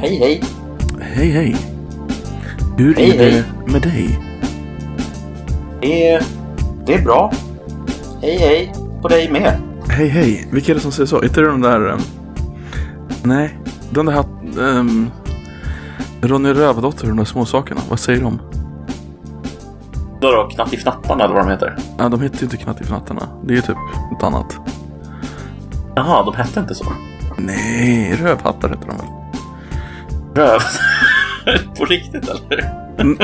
Hej, hej. Hej, hej. Hur Hej, är det hej. med dig? Det är, det är bra. Hej, hej på dig med. Hej, hej. Vilka är det som säger så? Inte det de där... ehm, nej, den där hatt... Um, Ronny Rövardotter och de där småsakerna. Vad säger de? Då då, Knattifnattarna eller vad de heter. Ja, de heter ju inte Knattifnattarna. Det är ju typ något annat. Jaha, de hette inte så. Nej, Rövhattar heter de väl? Röv. på riktigt eller? Om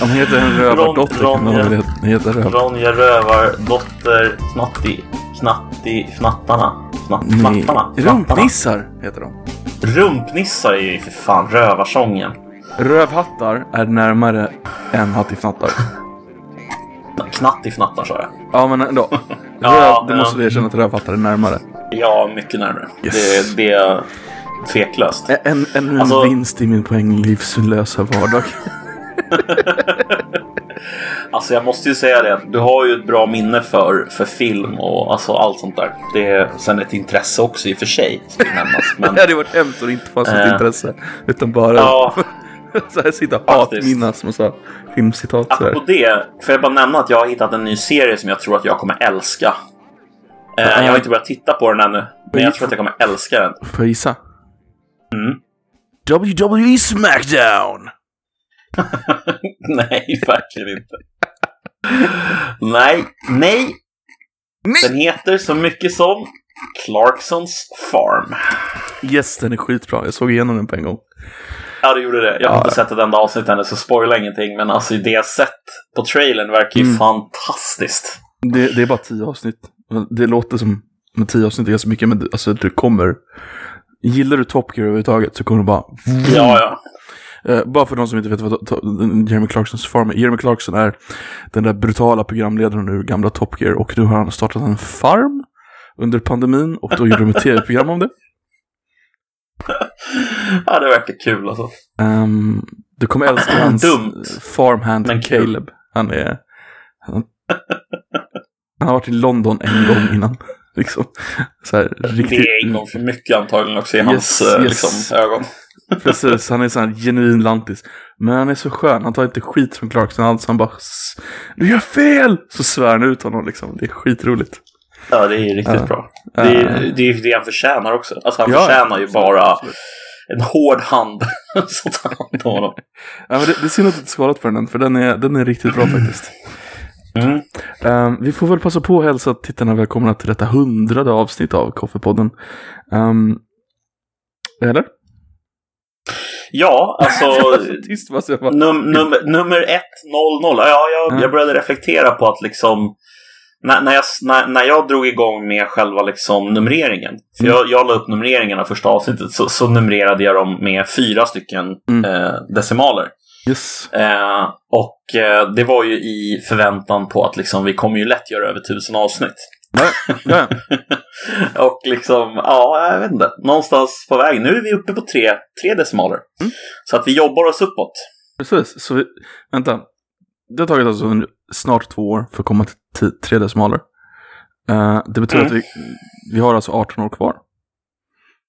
han heter en Rövardotter Ron- Ronja. heta- Röv... Ronja Rövardotter Knatti. Knattifnattarna. Knatt, Nej, knattarna. knattarna. Rumpnissar heter de. Rumpnissar är ju för fan rövarsången. Rövhattar är närmare än Hattifnattar. Knattifnattar sa jag. Ja, men ändå. Röv, Ja, det måste du erkänna att Rövhattar är närmare. Ja, mycket närmare. Yes. Det, det är tveklöst. En, ännu en Alltså- vinst i min poänglivslösa vardag. Alltså jag måste ju säga det, att du har ju ett bra minne för, för film och alltså allt sånt där. Det är sen ett intresse också i och för sig, nämnas. Men Det hade varit hemskt om det inte fanns något Eh. intresse. Utan bara ja, så här sitta och hatminnas massa filmcitat. Så apropå det, får jag bara nämna att jag har hittat en ny serie som jag tror att jag kommer älska. Eh, jag har inte börjat titta på den ännu, men jag tror att jag kommer älska den. Får jag gissa? WWE Smackdown! Nej, verkligen inte. nej, nej. Nej! Den heter så mycket som Clarksons Farm. Yes, den är skitbra. Jag såg igenom den på en gång. Ja, det gjorde det. Jag har Ja. inte sett ett enda avsnitt ännu, så spoila ingenting. Men alltså det jag sett på trailern verkar ju Mm. fantastiskt. Det, det är bara tio avsnitt. Det låter som med tio avsnitt är ganska mycket, men alltså det kommer. Gillar du Top Gear överhuvudtaget så kommer det bara... Ja, ja. Eh, bara för de som inte vet vad Jeremy Clarksons farm är. Jeremy Clarkson är den där brutala programledaren ur gamla Top Gear och nu har han startat en farm under pandemin och då gjorde de ett tv-program om det. ja, det verkar kul alltså. Um, du kommer älska hans Dumt. farmhand Men. Caleb. Han är... Han, han har varit i London en gång innan. Liksom. Så här, riktigt... Det är en gång för mycket antagligen också i hans Yes, eh, yes. Liksom, ögon. Precis, han är sån här genuin lantis. Men han är så skön, han tar inte skit från Clarkson alls. Han bara "S- Du gör fel! Så svär han ut honom liksom. Det är skitroligt. Ja, det är riktigt Ja. bra. Det är, det är det han förtjänar också. Alltså han Ja, förtjänar ju bara absolut. en hård hand som tar hand om honom. Ja, men det, det är synd att du inte skalat på den för den är, den är riktigt bra faktiskt. Mm. Ehm, vi får väl passa på att hälsa tittarna välkomna till detta hundrade avsnitt av Koffepodden. Um, eller? Ja, alltså Tyst bara bara... num, nummer, nummer 100. Ja, jag, Ja. jag började reflektera på att liksom när, när, jag, när, när jag drog igång med själva liksom numreringen. För Mm. jag, jag la upp numreringen av första avsnittet så, så numrerade jag dem med fyra stycken Mm. eh, decimaler. Yes. Eh, och eh, det var ju i förväntan på att liksom, vi kommer ju lätt göra över tusen avsnitt. Och liksom, ja, jag vet inte. Någonstans på vägen. Nu är vi uppe på tre, tre decimaler. Mm. Så att vi jobbar oss uppåt. Precis. Så vi, vänta. Det har tagit alltså snart två år för att komma till tre decimaler. Eh, det betyder Mm. att vi, vi har alltså 18 år kvar.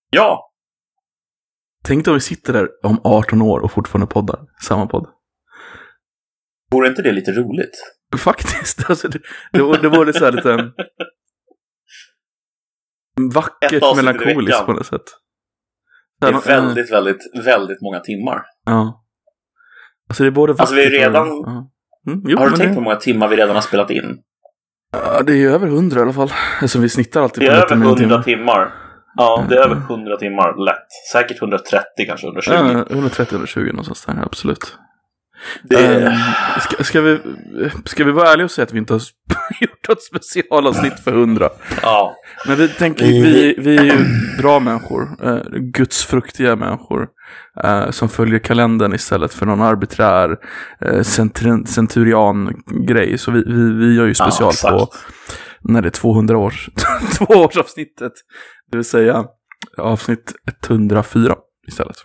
Ja, Tänk dig om vi sitter där om 18 år och fortfarande poddar. Samma podd. vore inte det lite roligt? Faktiskt. Alltså, det, det, var, det lite så här lite... Vackert melankoliskt på något sätt. Det är väldigt, väldigt, väldigt många timmar. Ja. Alltså det är både Alltså, vi är och- redan- Ja. Mm, jo, Har du tänkt på hur många timmar vi redan har spelat in? ja, det är ju över 100 i alla fall. Alltså vi snittar alltid Det är på över 100 timme. timmar. Ja, det är över Mm. 100 timmar lätt. Säkert 130, kanske 120. Ja, 130-120 någonstans där, absolut. Det, Ehm, ska, ska, vi, ska vi vara ärliga och säga att vi inte har gjort ett specialavsnitt för 100? ja. Men vi tänker, Vi- vi, är ju bra människor, eh, gudsfruktiga människor, eh, som följer kalendern istället för någon arbiträr centur- centurian-grej. Så vi, vi, vi gör ju Ja, special exakt. på när det är 200 års, tvåårsavsnittet. Det vill säga avsnitt 104 istället.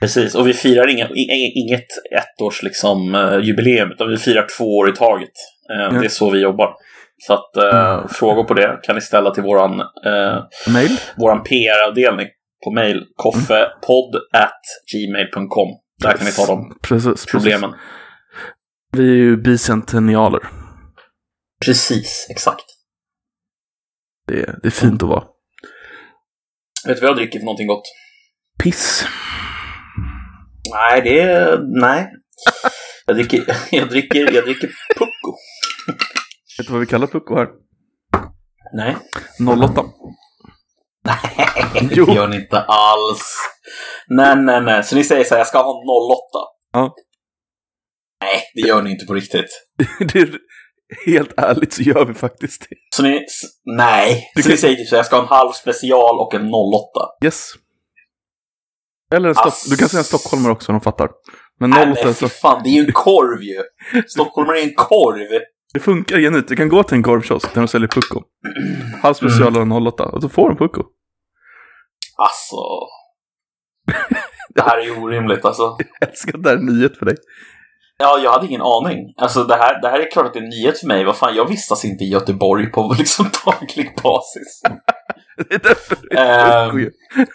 Precis, och vi firar inga, inget ettårs liksom, eh, jubileum, utan vi firar två år i taget. Eh, Det är så vi jobbar. Så att Mm. frågor på det kan ni ställa till våran, eh, Mail? våran PR-avdelning på mail. Koffepodd at gmail.com. Där kan vi ta de Precis, problemen. Precis. Vi är ju bicentennialer. Precis, exakt. Det är, det är fint att vara. Vet du vad jag dricker för någonting gott? Piss. Nej, det är... Nej. Jag dricker, jag dricker, jag dricker Pucko. Vet du vad vi kallar Pucko här? Nej. 08. Nej, det gör ni inte alls. Nej, nej, nej. Så ni säger så här, jag ska ha 08? Ja. Nej, det gör ni inte på riktigt. det är, helt ärligt så gör vi faktiskt det. Så ni... Nej. Du så kan- ni säger typ så jag ska ha en halv special och en 08? Yes. Eller en Ass. du kan säga en stockholmare också de fattar. Men Nej, 08 men så fan, det är ju en korv ju. Stockholmare är en korv. det funkar genuint. Du kan gå till en korvkiosk där de säljer Pucko. Halv special och en 08 och så får de Pucko. Alltså. Det här är ju orimligt alltså. Jag älskar att det här är en nyhet för dig. Ja, jag hade ingen aning. Alltså det här, det här är klart att det är en nyhet för mig. Vad fan, jag vistas inte i Göteborg på liksom daglig basis. Det är därför det Ehm, är ju.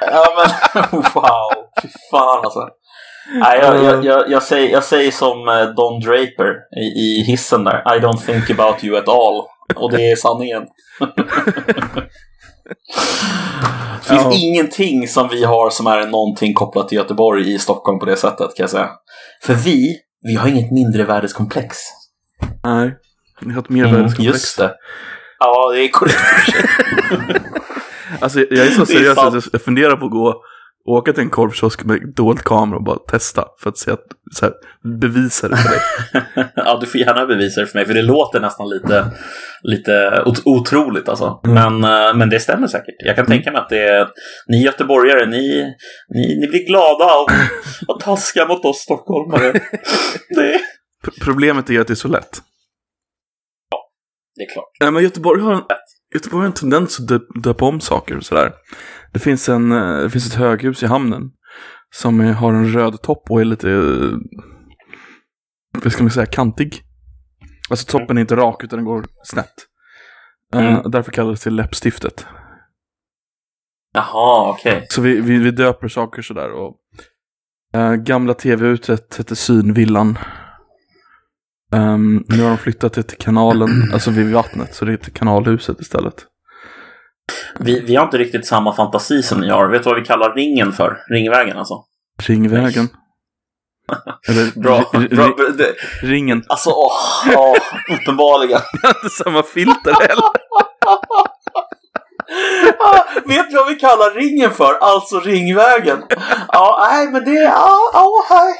Ja men wow, fy fan alltså. Nej, jag, jag, jag, jag, säger, jag säger som eh, Don Draper i, i hissen där. I don't think about you at all. Och det är sanningen. Det finns Ja. ingenting som vi har som är någonting kopplat till Göteborg i Stockholm på det sättet kan jag säga. För vi, vi har inget mindre värdeskomplex. Nej. Ni har ett Mm, mervärdeskomplex. just det. Ja, det är korrekt. Alltså jag är så seriös att jag funderar på att gå åka till en korvkiosk med dold kamera och bara testa för att se att, så här, bevisa det för dig. ja, du får gärna bevisa det för mig, för det låter nästan lite, lite ot- otroligt alltså. Men, eh, men det stämmer säkert. Jag kan tänka mig att det är, ni göteborgare, ni, ni, ni blir glada och, och taskiga mot oss stockholmare. Det, Problemet är att det är så lätt. det är klart. Nej, men Göteborg har en, Göteborg har en tendens att dö- döpa om saker och sådär. Det finns, en, eh, det finns ett höghus i hamnen som har en röd topp och är lite, eh, vad ska man säga, kantig. Alltså toppen är inte rak utan den går snett. Eh, Mm. därför kallas det läppstiftet. Jaha, okej. Så vi, vi, vi döper saker sådär. Och, eh, gamla tv-huset hette Synvillan. Ehm, nu har de flyttat det till kanalen, alltså vid vattnet, så det heter Kanalhuset istället. Vi, vi har inte riktigt samma fantasi som ni har. Vet du vad vi kallar ringen för? Ringvägen alltså. Ringvägen. Eller Bra. bra det, ringen. alltså, åh, åh, uppenbarligen. Inte samma filter heller. Ah, vet du vad vi kallar ringen för? Alltså Ringvägen. Ja, nej, men det är... Ja, ja, hej.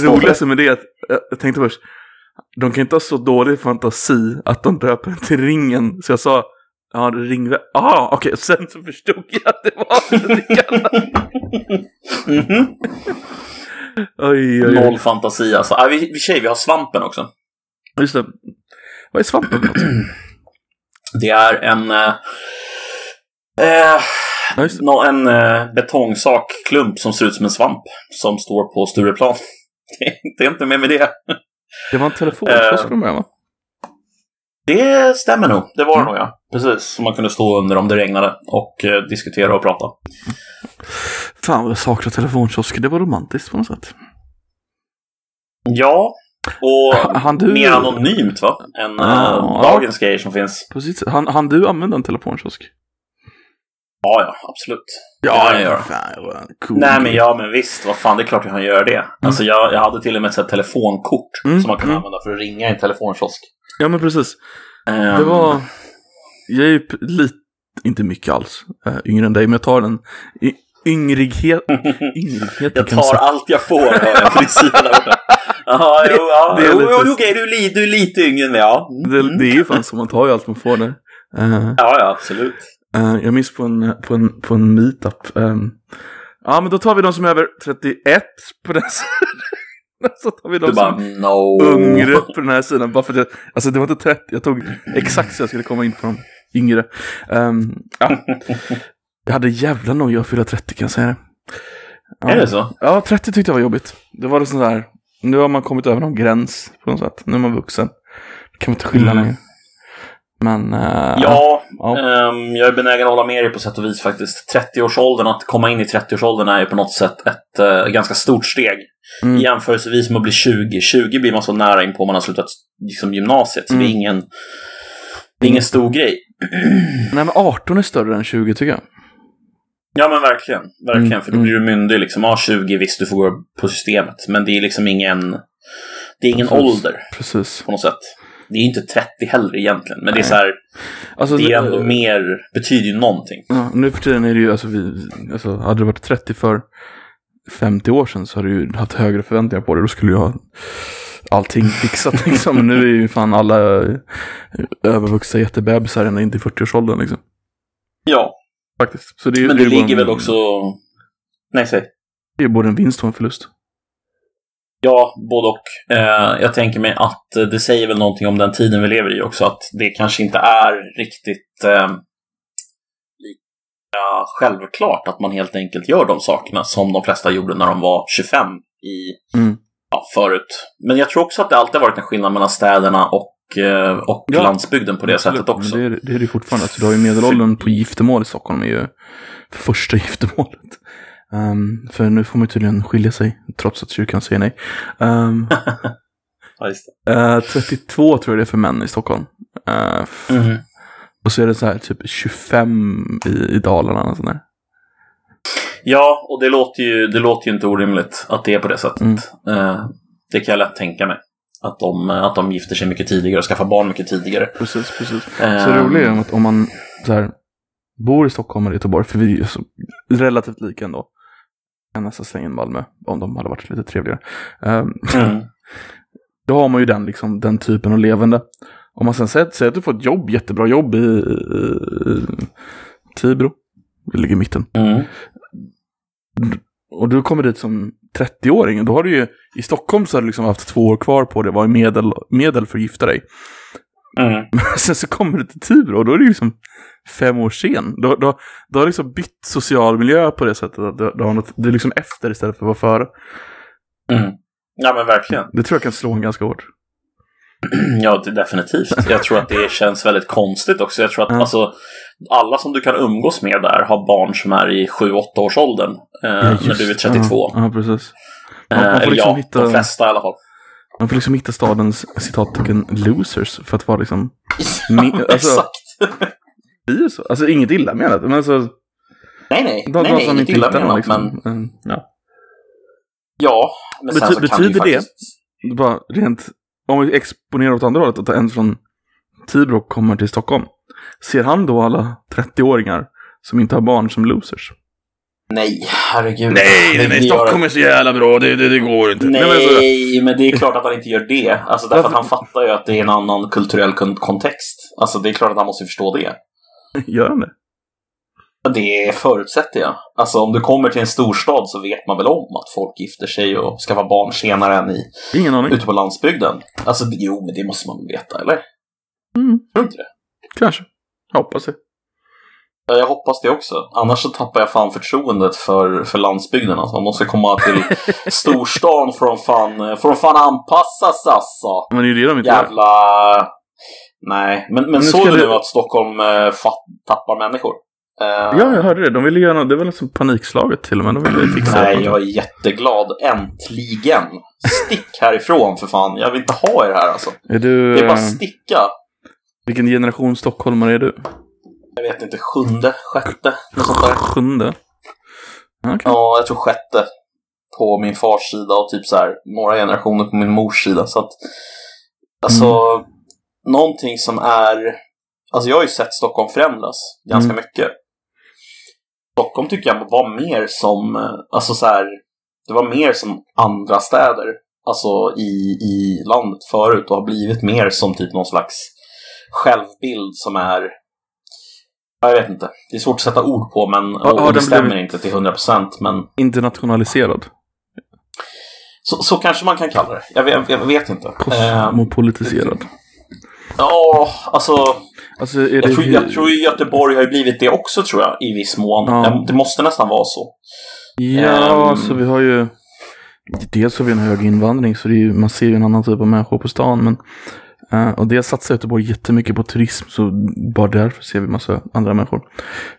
Det roligaste med det är att, jag- jag tänkte först, de kan inte ha så dålig fantasi att de döper den till ringen. Så jag sa, ja, ringväg. Ah, okej, sen så förstod jag att det var ringen. Mhm. Oj, oj, Noll oj. fantasi alltså. Ah, vi, vi, tjej, vi har svampen också. Just det. Vad är svampen något? Det är en... Eh, eh, nå- en eh, betongsak-klump som ser ut som en svamp. Som står på Stureplan. Det, är inte mer med det. Det var en telefonkiosk Eh. från början va? Det stämmer nog. Det var det Mm. nog ja. Precis. Som man kunde stå under om det regnade och eh, diskutera och prata. Fan vad jag saknar telefonkiosker, det var romantiskt på något sätt. Ja. Och Han du- mer anonymt va? Än Ja. eh, dagens grejer som finns. Precis. Han, han du använda en telefonkiosk? Ja, ja, absolut. Det kan jag göra. Fan, cool Nej, men ja, men visst. Vad fan, det är klart jag kan göra det. Alltså, jag, jag hade till och med ett telefonkort Mm, som man kunde mm. använda för att ringa i en telefonkiosk. Ja men precis. Ehm, Det var... Jag är ju lite, inte mycket alls, äh, yngre än dig, men jag tar den yngrighet, yngrighet Jag tar allt jag får, hör jag på din sida. Jaha, jo, ja. det är jo, lite- okej, du, li, du är lite yngre än mig, ja. Mm. det, det är ju fan så, man tar ju allt man får där. Eh, Ja, ja, absolut. eh, jag minns på en, på en, på en meetup. ehm, ja men då tar vi de som är över 31 på den sidan. Så tar vi de Du bara, som no. är yngre på den här sidan. Bara för att jag, alltså det var inte 30, jag tog exakt så jag skulle komma in på de yngre. Ehm, ja. Jag hade jävla noja att fylla 30 kan jag säga det. Ja. Är det så? Ja, 30 tyckte jag var jobbigt. Det var det sån där, nu har man kommit över någon gräns på något sätt. Nu är man vuxen. Det kan man inte skylla Mm. längre. Men... eh, Ja, ja. ehm, jag är benägen att hålla med dig på sätt och vis faktiskt. 30-årsåldern, att komma in i 30-årsåldern är ju på något sätt ett eh, ganska stort steg. Mm. Jämförelsevis med att bli 20. 20 blir man så nära in på man har slutat liksom, gymnasiet, så det är Mm. ingen, det är ingen stor grej. Nej, men 18 är större än 20 tycker jag. Ja men verkligen, verkligen. Mm, För då mm. blir du myndig liksom. Ja, 20 visst, du får gå på systemet. Men det är liksom ingen, det är ingen Precis. ålder Precis. på något sätt. Det är inte 30 heller egentligen, men det är Nej. så här, Alltså, det är ändå mer, betyder ju någonting. Ja, nu för tiden är det ju, alltså, vi, alltså hade det varit 30 för 50 år sedan så hade du ju haft högre förväntningar på det. Då skulle jag ha allting fixat liksom. Men nu är ju fan alla eh, övervuxna jättebebisar ända in till 40-årsåldern liksom. Ja, Faktiskt. Så det, är men det, det ligger både väl en- också... Nej, säg. Det är både en vinst och en förlust. Ja, både och. Eh, jag tänker mig att eh, det säger väl någonting om den tiden vi lever i också, att det kanske inte är riktigt eh, lika självklart att man helt enkelt gör de sakerna som de flesta gjorde när de var 25 i, Mm. Ja, förut. Men jag tror också att det alltid har varit en skillnad mellan städerna och, eh, och Ja, landsbygden på det Absolut, sättet också. Men det, är, det är det fortfarande. Alltså, du har ju medelåldern på giftermål i Stockholm är ju första giftermålet. Ehm, för nu får man ju tydligen skilja sig, trots att kyrkan säger nej. Um, det. 32 tror jag det är för män i Stockholm. Eh, f- Mhm. Och så är det så här typ 25 i, i Dalarna. Och sånt där. Ja, och det låter, ju, det låter ju inte orimligt att det är på det sättet. Mm. Eh, det kan jag lätt tänka mig. Att de, att de gifter sig mycket tidigare och skaffar barn mycket tidigare. Precis, precis. Så Ehm, det roliga är att om man så här, bor i Stockholm eller Göteborg, för vi är ju så relativt lika ändå. Jag nästan slänga in Malmö, om de hade varit lite trevligare. Ehm, Mm. Då har man ju den, liksom, den typen av levande. Om man sen säger, säger att du får ett jobb, jättebra jobb i, i, i Tibro, det ligger i mitten. Mm. Och du kommer dit som 30-åring, då har du ju, i Stockholm så har du liksom haft två år kvar på det, var i medel, medel för att gifta dig. Mm. Sen så kommer du till Tibro och då är det liksom fem år sen. Då, då, då har du liksom bytt social miljö på det sättet att du, du, har något, du är liksom efter istället för att vara före. Mm. Ja, men verkligen. Det tror jag kan slå en ganska hårt. Ja, det, definitivt. Jag tror att det känns väldigt konstigt också. Jag tror att Ja. alltså, alla som du kan umgås med där har barn som är i 7-8 års åldern. Eh, när just- du är 32. Ja, ja precis. Man- man Eh, får liksom ja, hitta- de flesta i alla fall. Man får liksom hitta stadens citattecken losers för att vara liksom... Ja, alltså- exakt. Det är så. Alltså inget illa menat, men alltså... Nej, nej. De, nej, nej inget illa menat, liksom. men Mm, ja. ja. Men sen Bety- så kan det ju betyder det- faktiskt... Bara rent... Om vi exponerar åt andra hållet, att en från Tibro kommer till Stockholm. Ser han då alla 30-åringar som inte har barn som losers? Nej, herregud. Nej, nej, gör- Stockholm är så jävla bra, det, det, det går inte. Nej, men alltså, men det är klart att han inte gör det. Alltså därför att han fattar ju att det är en annan kulturell kon- kontext. Alltså det är klart att han måste förstå det. gör han det? Det förutsätter jag. Alltså om du kommer till en storstad så vet man väl om att folk gifter sig och skaffar barn senare än i, Ingen aning. ute på landsbygden. Alltså jo, men det måste man väl veta, eller? Mm, Tror du inte det? kanske. Jag hoppas det. Ja, Jag hoppas det också. Annars så tappar jag fan förtroendet för, för landsbygden. Alltså, man måste komma till storstan för att fan, för att fan anpassas alltså. Men det är ju det de inte gör. Jävla... Nej, men, men, nu såg ska du nu att Stockholm eh, fatt, tappar människor? Eh, Ja, jag hörde det. De ville göra något, det var liksom panikslaget till och med. De ville fixa Nej, jag är jätteglad. Äntligen! Stick härifrån för fan. Jag vill inte ha er här alltså. Är du... Det är bara eh, sticka. vilken generation stockholmare är du? Jag vet inte, sjunde, sjätte, något sånt där. Sjunde? Ja, Okej. Ja, jag tror sjätte. På min fars sida och typ så här några generationer på min mors sida. Så att, alltså, någonting som är... Alltså jag har ju sett Stockholm förändras ganska Mm. mycket. Stockholm tycker jag var mer som, eh, alltså så här, det var mer som andra städer. Alltså i, i landet förut och har blivit mer som typ någon slags självbild som är jag vet inte. Det är svårt att sätta ord på, men Ja, och det stämmer inte till 100%. Men Internationaliserad. så, så kanske man kan kalla det. Jag vet, jag vet inte. Eh, Kosmopolitiserad. Ja, alltså. Alltså, är det... Jag tror, jag tror Göteborg har ju blivit det också, tror jag, i viss mån. Ja. Det måste nästan vara så. Ja, Ehm. så vi har ju... Dels har vi en hög invandring, så ju, man ser ju en annan typ av människor på stan, men... Eh, och det satsar Göteborg jättemycket på turism, så bara därför ser vi massa andra människor.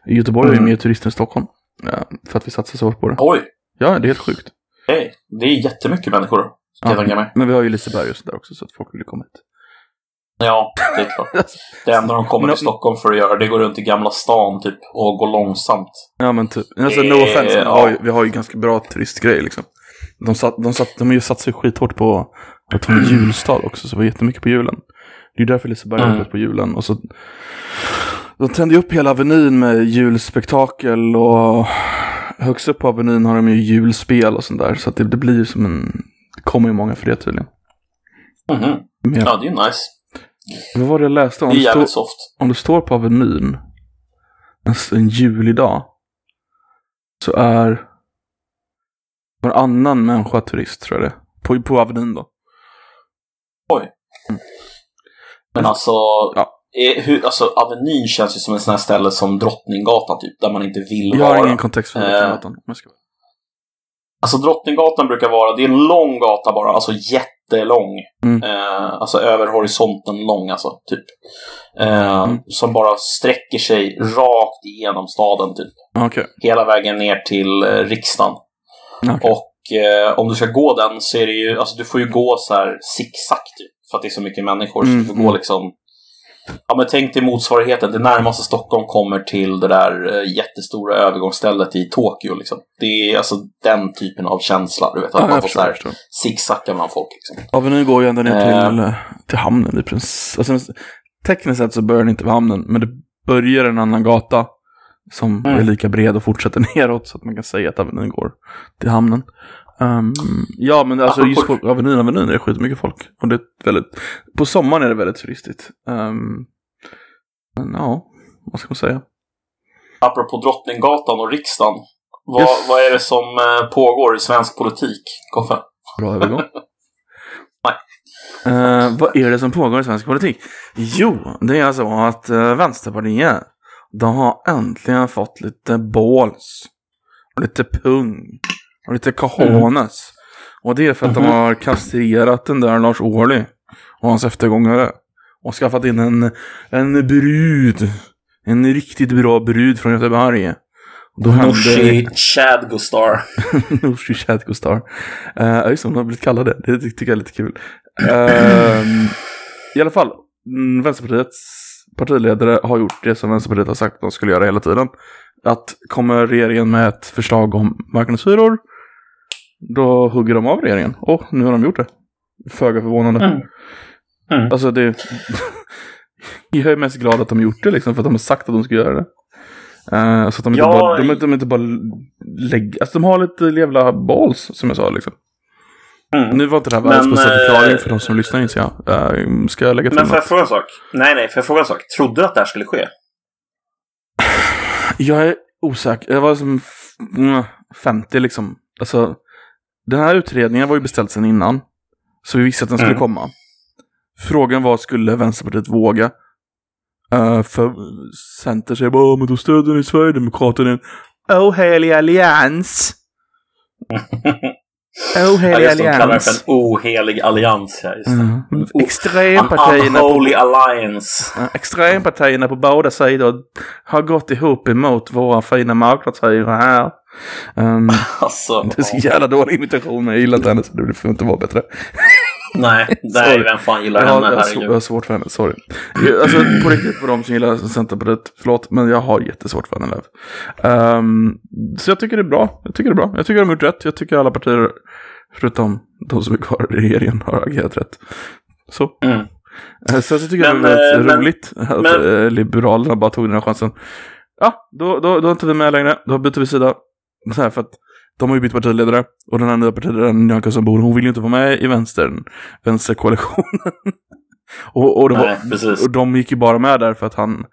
Göteborg har ju Mm. mer turister än Stockholm. eh, för att vi satsar så hårt på det. Oj, Ja, det är helt sjukt. hej. det är jättemycket människor. Jag mig. Men vi har ju Liseberg och sådär också, så att folk vill komma hit. Ja, det är klart. Det enda de kommer till Stockholm för att göra det är att gå runt i Gamla stan typ och gå långsamt. Ja men typ, alltså no Eh, offense, men vi, ja. har ju, vi har ju ganska bra turistgrejer liksom. De, satt, de, satt, de har ju skithårt på att ha en julstad också, så det var jättemycket på julen. Det är ju därför Liseberg är Mm. på julen. Och så, de tände ju upp hela Avenyn med julspektakel och högst upp på Avenyn har de ju julspel och sånt där. Så att det, det blir ju som en, det kommer ju många för det tydligen. Mhm. Men, Ja, det är nice. Vad var det jag läste? Om Det är jävligt soft. om det står på Avenyn en, en julidag så är varannan människa turist tror jag det. På, på Avenyn då. Men alltså, Ja. är, hur, alltså Avenyn känns ju som en sån här ställe som Drottninggatan typ, där man inte vill Jag har vara. ingen kontext för Eh. Drottninggatan. ska- Alltså Drottninggatan brukar vara, det är en lång gata bara, alltså jättelång. Mm. Eh, alltså över horisonten lång alltså, typ. Eh, Mm. Som bara sträcker sig rakt igenom staden typ. Okej. Hela vägen ner till eh, riksdagen. Okej. Och eh, om du ska gå den så är det ju, alltså du får ju gå så här zigzag typ. För att det är så mycket människor. Så Mm, du får gå mm. liksom Ja men tänk dig motsvarigheten. Det närmaste Stockholm kommer till det där eh, jättestora övergångsstället i Tokyo liksom. Det är alltså den typen av känsla, du vet. Att Ja, man får så här zigzacka bland folk liksom. Avenyn går ju ända ner till, eh, till hamnen i princip. Alltså, tekniskt sett så börjar den inte vid hamnen, men det börjar en annan gata som Mm. är lika bred och fortsätter neråt så att man kan säga att Avenyn går till hamnen. Ehm, ja, men alltså just på Avenyn, Avenyn är det skitmycket folk. Och det är väldigt, på sommaren är det väldigt turistigt. Ehm, men ja, vad ska man säga? Apropå Drottninggatan och riksdagen. Vad, Yes. vad är det som eh, pågår i svensk politik, Koffe? Bra övergång. Eh, vad är det som pågår i svensk politik? Jo, det är så att uh, Vänsterpartiet, de har äntligen fått lite båls. Och lite pung. Och lite cojones. Och det är för att de Mhm. har kastrerat den där Lars Ohly och hans eftergångare. Och skaffat in en, en brud. En riktigt bra brud från Göteborg. Då. Nooshi Chadgostar. Nooshi Chadgostar. Uh, just det, hon har blivit kallad det. Det ty- tycker jag är lite kul. Ehm, I alla fall, mm, Vänsterpartiets partiledare har gjort det som Vänsterpartiet har sagt att de skulle göra hela tiden. Att kommer regeringen med ett förslag om marknadshyror, då hugger de av regeringen. Och nu har de gjort det. Föga förvånande. Mm. Mm. Alltså det... jag är mest glad att de gjort det liksom, för att de har sagt att de ska göra det. Eh, så att de inte Ja, bara, de, de inte bara lägger, alltså de har lite jävla balls som jag sa liksom. Mm. Nu var inte det här världens bästa förklaring eh, för de som lyssnar inser jag. Eh, ska jag lägga till Men får jag fråga en sak? Nej, nej, får jag fråga en sak? Trodde du att det här skulle ske? Jag är osäker. Jag var som f- mm, 50 liksom. Alltså, den här utredningen var ju beställd sedan innan. Så vi visste att den skulle Mm. komma. Frågan var, skulle Vänsterpartiet våga? Uh, för Center säger bara, "Ja, men då stöder ni Sverigedemokraterna i en ohelig allians. Ja, Ohelig just det, de kallar det för allians. en ohelig allians. Ja, just. Mm. An Extrempartierna på, unholy alliance. Ja, extrempartierna på båda sidor har gått ihop emot våra fina marknadshyror här. Um, Alltså, det är så jävla dålig imitation, men jag gillar inte henne så det får inte vara bättre. Nej, nej, vem fan gillar Jag henne? jag, har, jag Herregud. har svårt för henne, sorry. Jag, alltså på riktigt för de som gillar Centerpartiet, förlåt, men jag har jättesvårt för henne Löv. Ehm, så jag tycker det är bra. Jag tycker det är bra. Jag tycker de har gjort rätt. Jag tycker alla partier, förutom de som är kvar i regeringen, har agerat rätt. Så. Mm. Eh, Så jag tycker det Men, var väldigt eh, men- roligt att men- eh, Liberalerna bara tog den här chansen. Ja, då, då, då är inte vi med längre. Då byter vi sida. Så här, för att de har ju bytt partiledare. Och den här nya partiledaren, Nyamko Sabuni, hon vill ju inte vara med i vänstern, vänsterkoalitionen. och, och, var, Nej, precis. och de gick ju bara med där för att han,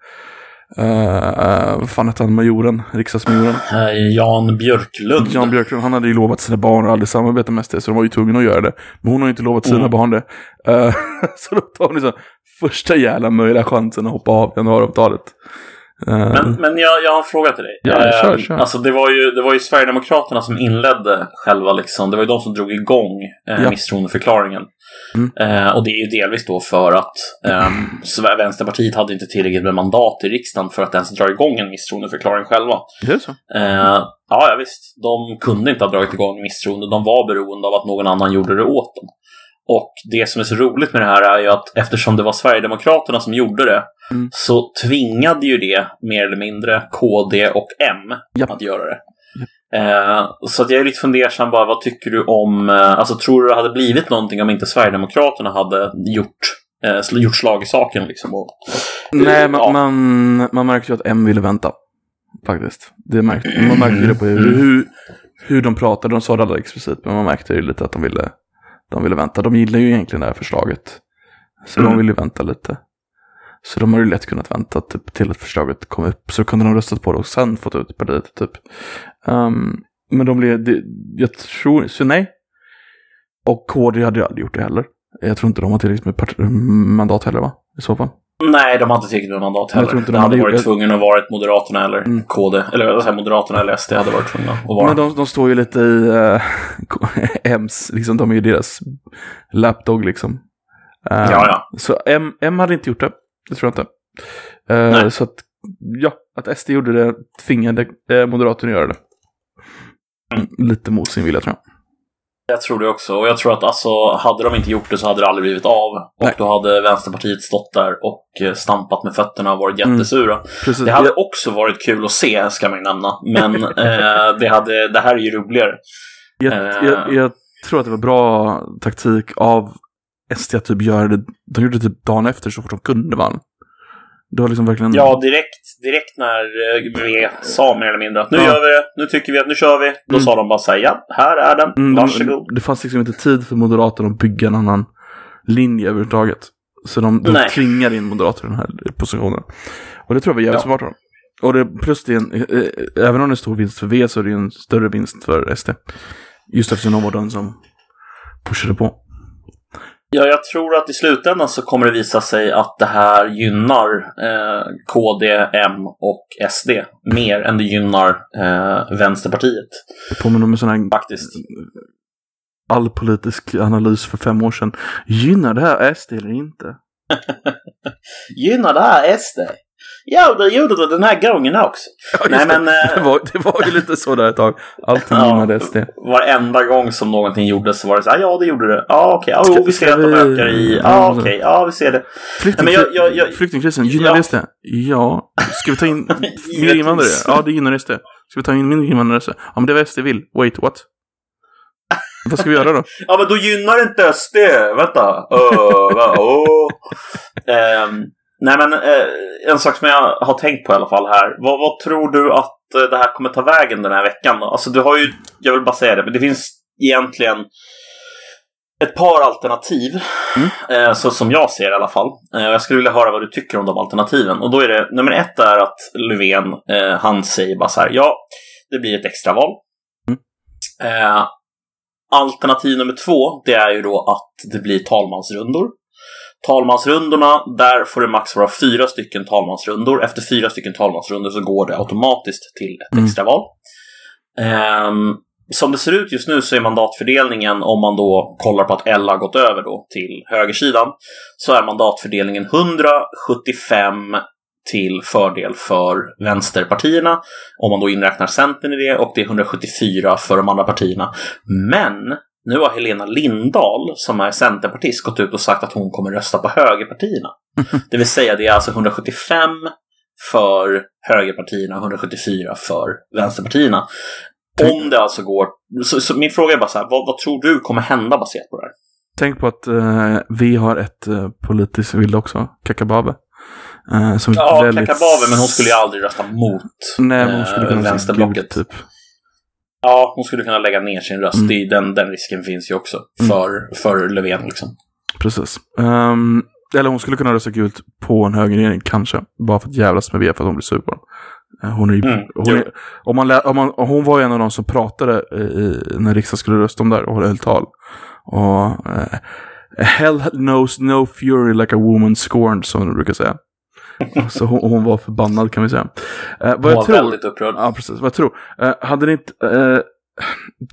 uh, vad fan hette han, majoren, riksdagsmajoren? Eh, Jan Björklund. Jan Björklund, han hade ju lovat sina barn att aldrig samarbeta med SD, så de var ju tvungna att göra det. Men hon har ju inte lovat sina Mm. barn det. Eh, så då tar hon liksom första jävla möjliga chansen att hoppa av januariavtalet. Eh, Men, men jag, jag har en fråga till dig. Ja, kör, Eh, kör. Alltså det var, ju, det var ju Sverigedemokraterna som inledde själva liksom, det var ju de som drog igång eh, Ja. misstroendeförklaringen. Mm. Eh, och det är ju delvis då för att eh, Vänsterpartiet hade inte tillräckligt med mandat i riksdagen för att ens dra igång en misstroendeförklaring själva. det är så. Eh, ja, ja, visst. De kunde inte ha dragit igång misstroende. De var beroende av att någon annan gjorde det åt dem. Och det som är så roligt med det här är ju att eftersom det var Sverigedemokraterna som gjorde det Mm. så tvingade ju det mer eller mindre KD och M Ja. att göra det. Eh, så att jag är lite fundersam bara, vad tycker du om, eh, alltså tror du det hade blivit någonting om inte Sverigedemokraterna hade gjort, eh, gjort slag i saken liksom? Och, Nej, man, Ja. man, man märkte ju att M ville vänta. Faktiskt. Det märkte, man märkte ju det på hur, hur, hur de pratade. De sa det aldrig explicit, men man märkte ju lite att de ville, de ville vänta. De gillar ju egentligen det här förslaget. Så Mm. de ville vänta lite. Så de har ju lätt kunnat vänta typ, till att förslaget kom upp. Så kunde de röstat på det och sen fått ut partiet. Typ. Ehm, men de blev, det, jag tror, så nej. Och KD hade ju aldrig gjort det heller. Jag tror inte de har tillräckligt med mandat heller va? I så fall. Nej, de har inte tillräckligt med mandat Jag heller. tror inte de de hade hade varit tvungna att vara Moderaterna eller Mm. KD. Eller vad jag, Moderaterna eller SD hade varit tvungna att vara. Men de, de står ju lite i uh, M's, liksom, de är ju deras lapdog liksom. Eh, Ja, ja. Så M, M hade inte gjort det, det tror jag inte. Eh, Nej. så att, ja, att SD gjorde det tvingade uh, Moderaterna att göra det. Mm. Lite mot sin vilja tror jag. Jag tror det också. Och jag tror att alltså, hade de inte gjort det så hade det aldrig blivit av. Och Nej. då hade Vänsterpartiet stått där och eh, stampat med fötterna och varit Mm. jättesura. Precis. Det hade också varit kul att se, ska man ju nämna. Men eh, det, hade, det här är ju roligare. Jag, Eh. jag, jag tror att det var bra taktik av SD att typ göra det. De gjorde det typ dagen efter så fort de kunde vann. Det var liksom verkligen... Ja, direkt, direkt när eh, V sa mer eller mindre att nu Ja. gör vi det, nu tycker vi att nu kör vi. Då Mm. sa de bara så här, ja, här är den, Mm, varsågod. Det fanns liksom inte tid för Moderaterna att bygga en annan linje överhuvudtaget. Så de, de Nej. tvingade in Moderaterna i den här positionen. Och det tror jag var jävligt Ja. smart av dem. Och det, plus det är en, eh, eh, även om det är stor vinst för V så är det en större vinst för SD. Just eftersom de var den som pushade på. Ja, jag tror att i slutändan så kommer det visa sig att det här gynnar eh, KD, M och SD mer än det gynnar eh, Vänsterpartiet. Det påminner om en sån här Faktiskt. all politisk analys för fem år sedan. Gynnar det här SD eller inte? Gynnar det här SD? Ja, det gjorde det den här gången också. Ja, Nej, det. men, eh, det, var, det var ju lite så där ett tag. Allting Ja. gynnade SD. Varenda gång som någonting gjordes så var det så här, ja det gjorde det. Ja okej, ja, Ska- jo, vi ser att de ökar i. Ja, okej, ja vi ser det. Flykting, Nej, jag- jag- jag- Flyktingkrisen, gynnar Ja. SD? Ja. Ska vi ta in mer invandrare? Ja, det gynnar SD. Ska vi ta in mindre invandrare? Ja, men det vad SD vill. Wait, what? Vad ska vi göra då? Ja men då gynnar inte SD. Vänta. Uh, va, oh. Ehm, nej men eh, en sak som jag har tänkt på i alla fall här. Vad, vad tror du att eh, det här kommer ta vägen den här veckan? Då? Alltså du har ju, jag vill bara säga det, men det finns egentligen ett par alternativ. Eh, så som jag ser i alla fall. Eh, jag skulle vilja höra vad du tycker om de alternativen. Och då är det, nummer ett är att Löfven, eh, han säger bara så här, ja, det blir ett extraval. Eh, Alternativ nummer två, det är ju då att det blir talmansrundor. Talmansrundorna, där får det max vara fyra stycken talmansrundor. Efter fyra stycken talmansrundor så går det automatiskt till ett Mm. extraval. Ehm, som det ser ut just nu så är mandatfördelningen, om man då kollar på att L har gått över då till högersidan, så är mandatfördelningen 175 till fördel för vänsterpartierna, om man då inräknar Centern i det, och det är 174 för de andra partierna. Men nu har Helena Lindahl, som är centerpartist, gått ut och sagt att hon kommer rösta på högerpartierna. Det vill säga, det är alltså 175 för högerpartierna och 174 för vänsterpartierna. Om det alltså går... Så, så min fråga är bara så här, vad, vad tror du kommer hända baserat på det här? Tänk på att eh, vi har ett uh, politiskt vilde också, Kakabave. Uh, som Ja, väldigt... Kakabave, men hon skulle ju aldrig rösta mot Nej, hon skulle eh, vänsterblocket. gud, typ. Ja, hon skulle kunna lägga ner sin röst. Mm. Det den, den risken finns ju också Mm. för, för Löfven. Liksom. Precis. Ehm, eller hon skulle kunna rösta gult på en högerregering, kanske. Bara för att jävlas med V för att hon blir sur på dem. Eh, Hon är. Mm, hon, är, om man lä, om man, hon var ju en av de som pratade i, när riksdagen skulle rösta om det här och höll tal. Och... eh, Hell knows no fury like a woman scorned, som de brukar säga. Så hon, hon var förbannad kan vi säga. Eh, vad Hon jag var tror, väldigt upprörd. Ja, precis. Vad jag tror. Eh, hade det inte... Eh,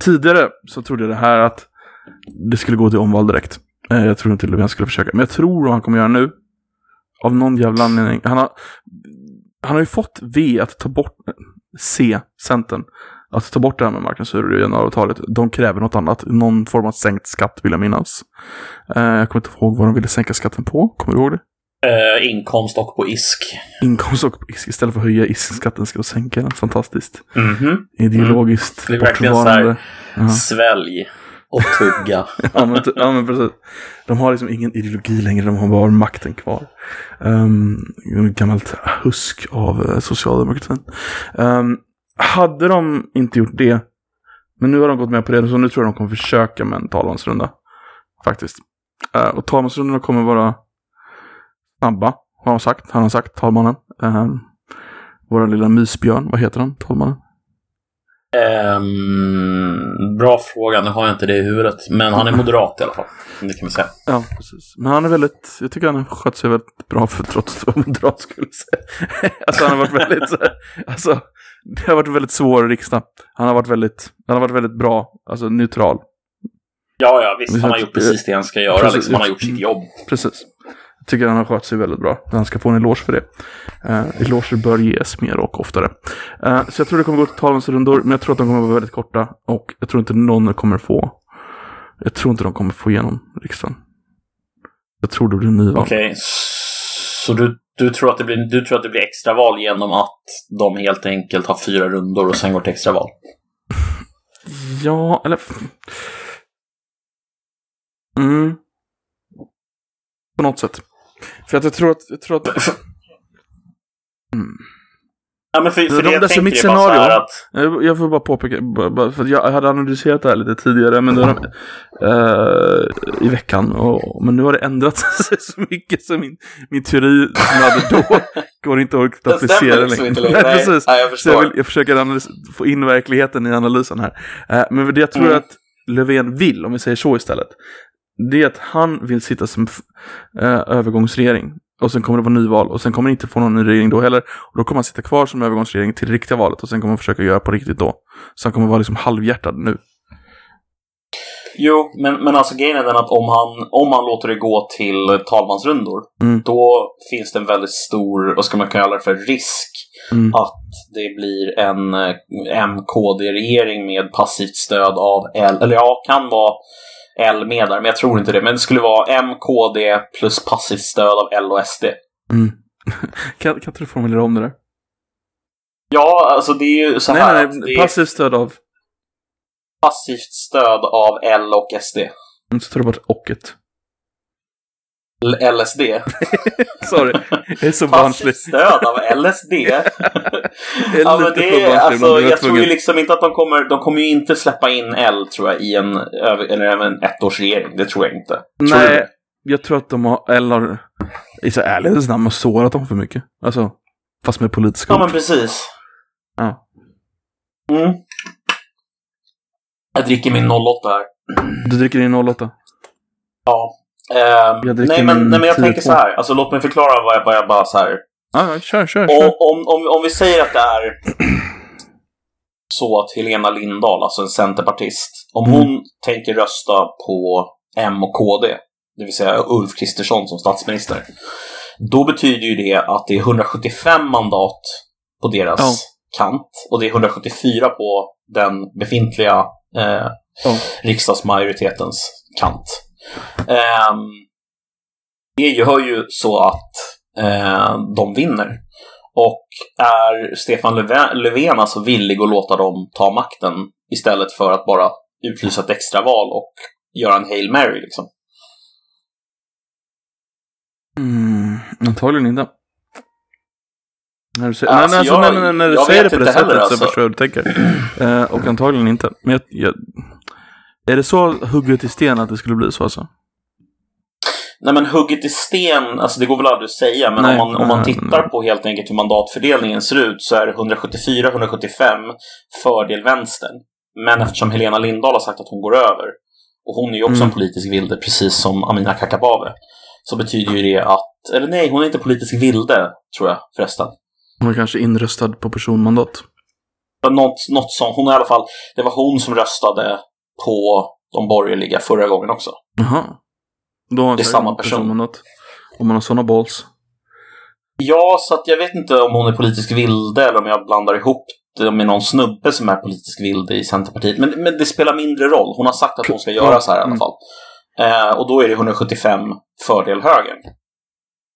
tidigare så trodde jag det här att det skulle gå till omval direkt. Eh, jag tror inte Löfven skulle försöka. Men jag tror han kommer göra nu. Av någon jävla anledning. Han har, han har ju fått V att ta bort C, Centern. Att ta bort det här med marknadshyror i januariavtalet. De kräver något annat. Någon form av sänkt skatt vill jag minnas. Eh, jag kommer inte ihåg vad de ville sänka skatten på. Kommer du ihåg det? Eh, inkomst och på ISK. Inkomst och istället för att höja ISK-skatten ska de sänka den. Fantastiskt. Mhm. Ideologiskt Det är verkligen så här-. Ja. Svälj och tugga. ja, men, ja, men precis. De har liksom ingen ideologi längre, de har bara makten kvar. Um, gammalt husk av uh, socialdemokratin. Um, hade de inte gjort det, men nu har de gått med på det, så nu tror jag de kommer försöka med en talmansrunda. Faktiskt. Uh, och talmansrundorna kommer vara snabba, har han sagt. Han har sagt, talmannen. Um, vår lilla mysbjörn, vad heter han, talmannen? Ehm, bra fråga, nu har jag inte det i huvudet. Men han är moderat i alla fall. Det kan vi säga. Ja, precis. Men han är väldigt, jag tycker han har skött sig väldigt bra för trots att vara moderat skulle jag säga. alltså han har varit väldigt, alltså det har varit väldigt svår riksdag. Han har varit väldigt, han har varit väldigt bra, alltså neutral. Ja, ja, visst. Han har gjort precis det han ska göra. Precis. Liksom. Han har gjort sitt jobb. Precis. Jag tycker han har skött sig väldigt bra. Han ska få en eloge för det. Uh, eloger bör ges mer och oftare. Eh, så jag tror det kommer gå till talmansrundor, men jag tror att de kommer vara väldigt korta. Och jag tror inte någon kommer få, jag tror inte de kommer få igenom riksdagen. Jag tror det blir nyval. Okej, så du, du, tror att det blir, du tror att det blir extraval genom att de helt enkelt har fyra rundor och sen går till extraval? Ja, eller... Mm. På något sätt. För att jag tror att... Jag tror att... Mm. Ja, men för, för De- det jag tänker mitt är bara scenario- att... Jag jag får bara påpeka, bara- för att jag hade analyserat det här lite tidigare men då, eh, i veckan. Och, men nu har det ändrat sig så mycket så min, min teori som jag hade då går inte att applicera liksom inte längre. Nej, precis. Nej, jag förstår. jag, vill, jag försöker analys- få in verkligheten i analysen här. Eh, men det jag tror Mm. att Löfven vill, om vi säger så istället, det är att han vill sitta som eh, övergångsregering. Och sen kommer det vara nyval och sen kommer det inte få någon ny regering då heller. Och då kommer han sitta kvar som övergångsregering till det riktiga valet och sen kommer han försöka göra på riktigt då. Så han kommer vara liksom halvhjärtad nu. Jo, men, men alltså grejen är den att om han, om han låter det gå till talmansrundor, Mm. då finns det en väldigt stor, vad ska man kalla det för, risk Mm. att det blir en eh, MKD-regering med passivt stöd av L, eller ja, kan vara L med där, men jag tror inte det. Men det skulle vara MKD plus passivt stöd av L och SD. Mm. kan, kan inte du formulera om det där? Ja, alltså det är ju så nej, här nej, nej. Passivt stöd av... passivt stöd av L och SD. Mm, Så tar du bort ocket. L- LSD. Sorry, jag är så barnslig. Passivt stöd av LSD. Ja, men det är, alltså, jag tror ju liksom inte att de kommer, de kommer ju inte släppa in L tror jag i en, eller en ettårsregering. Det tror jag inte. Tror Nej, det? jag tror att de har, eller i så ärlighetens namn, har sårat dem för mycket. Alltså, fast med politiska Ja, men precis. Ja. Mm. Jag dricker min 08 här. Du dricker din 08? Ja. Dricker nej, men, nej, men jag 10-2. tänker så här. Alltså, låt mig förklara vad jag, vad jag bara så här. Ja, kör, kör, Om, kör. om, om, om vi säger att det är så att Helena Lindahl, alltså en centerpartist, om Mm. hon tänker rösta på M och KD, det vill säga Ulf Kristersson som statsminister, då betyder ju det att det är 175 mandat på deras Ja. kant och det är 174 på den befintliga eh, Ja. riksdagsmajoritetens kant. Ehm, det gör ju så att eh, de vinner. Och är Stefan Löfven, alltså villig att låta dem ta makten istället för att bara utlysa ett extraval och göra en Hail Mary liksom? Mm, antagligen inte. När du säger, Alltså, nej, alltså, jag- nej, när du säger det på det heller, sättet så alltså. förstår jag hur du tänker. Eh, och antagligen inte. Men jag, jag, är det så hugget i sten att det skulle bli så alltså? Nej men hugget i sten, alltså det går väl aldrig att säga, men Nej, om man, om man tittar nej. på helt enkelt hur mandatfördelningen ser ut så är det 174-175 fördel vänstern. Men eftersom Helena Lindahl har sagt att hon går över, och hon är ju också Mm. en politisk vilde, precis som Amina Kakabaveh, så betyder ju det att, eller nej, hon är inte politisk vilde, tror jag förresten. Hon är kanske inröstad på personmandat. Något, något som, hon är i alla fall, det var hon som röstade på de borgerliga förra gången också. Jaha. Då har Det är samma person. Om man har sådana balls. Ja, så att jag vet inte om hon är politisk vilde eller om jag blandar ihop det med någon snubbe som är politisk vilde i Centerpartiet. Men, men det spelar mindre roll. Hon har sagt att hon ska göra så här i alla Mm. fall. Eh, och då är det 175 fördel högern.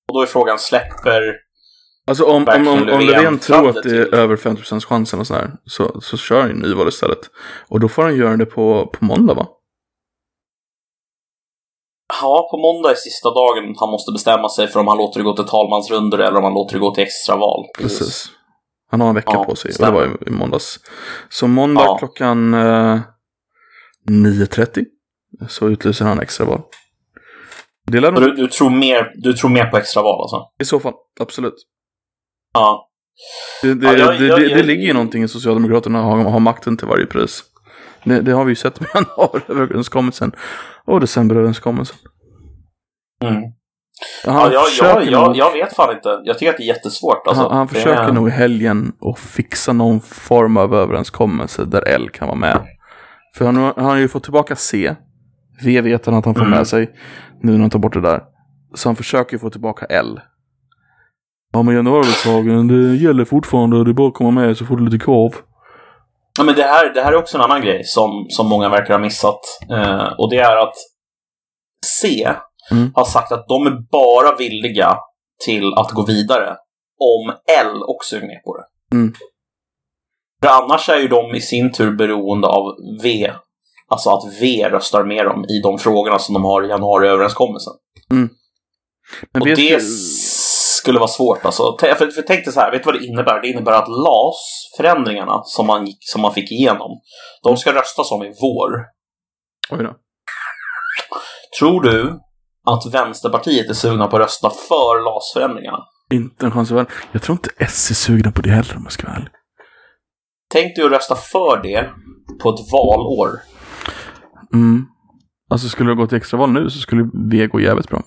Och då är frågan, släpper... Alltså om, om, om, om Löfven tror att det är till- över 50% chansen och sådär, så, så kör han ju nyval istället. Och då får han göra det på, på måndag va? Ja, på måndag är sista dagen han måste bestämma sig för om han låter det gå till talmansrundor eller om han låter det gå till extraval. Precis. Han har en vecka Ja, på sig. Och det var i, i måndags. Så måndag Ja. klockan eh, 9.30 så utlyser han extraval. Det Du, du, tror mer, du tror mer på extraval alltså? i så fall, absolut. Ja. Det, det, Ja, jag- det, jag- det, det ligger ju någonting i Socialdemokraterna att ha, makten till varje pris. Det, det har vi ju sett med januariöverenskommelsen och decemberöverenskommelsen. Mm. Han, Ja, jag, jag, nog, jag vet fan inte. Jag tycker att det är jättesvårt. Alltså. han, han försöker är- nog i helgen att fixa någon form av överenskommelse där L kan vara med. För han, han har ju fått tillbaka C. V vet han att han får Mm. med sig nu när han tar bort det där. Så han försöker få tillbaka L. Ja men januariöverenskommelsen det gäller fortfarande det är bara att komma med så får du lite korv. Ja, men det, här, det här är också en annan grej som, som många verkar ha missat. Eh, och det är att C Mm. har sagt att de är bara villiga till att gå vidare om L också är med på det. Mm. För annars är ju de i sin tur beroende av V. Alltså att V röstar med dem i de frågorna som de har i januariöverenskommelsen. Men Och det skulle vara svårt alltså. För, för tänk dig så här, vet du vad det innebär? Det innebär att LAS-förändringarna som man, gick, som man fick igenom, de ska röstas om i vår. Oj då. Tror du att Vänsterpartiet är sugna på att rösta för LAS-förändringarna? Inte en chans i världen. Jag tror inte S är sugna på det heller om jag ska vara ärlig. Tänk dig att rösta för det på ett valår. Mm. Alltså skulle det gå till extraval nu så skulle V gå jävligt bra.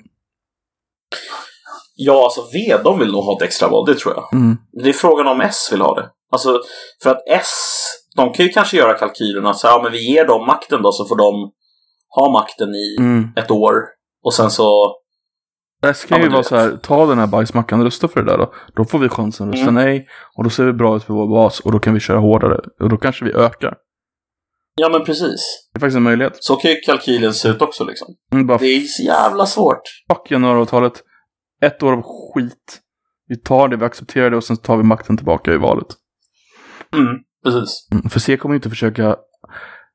Ja, alltså V, de vill nog ha ett extraval, det tror jag. Mm. Det är frågan om S vill ha det. Alltså, för att S, de kan ju kanske göra kalkylerna så här, ja men vi ger dem makten då så får de ha makten i Mm. ett år. Och sen så S kan Ja, ju vara vet. så här, ta den här bajsmackan och rösta för det där då. Då får vi chansen att rösta Mm. nej. Och då ser vi bra ut för vår bas och då kan vi köra hårdare. Och då kanske vi ökar. Ja, men precis. Det är faktiskt en möjlighet. Så kan ju kalkylen se ut också liksom. Mm, bara Det är så jävla svårt. fuck januariavtalet. Ett år av skit. Vi tar det, vi accepterar det och sen tar vi makten tillbaka i valet. Mm, precis. Mm, för C kommer ju inte försöka...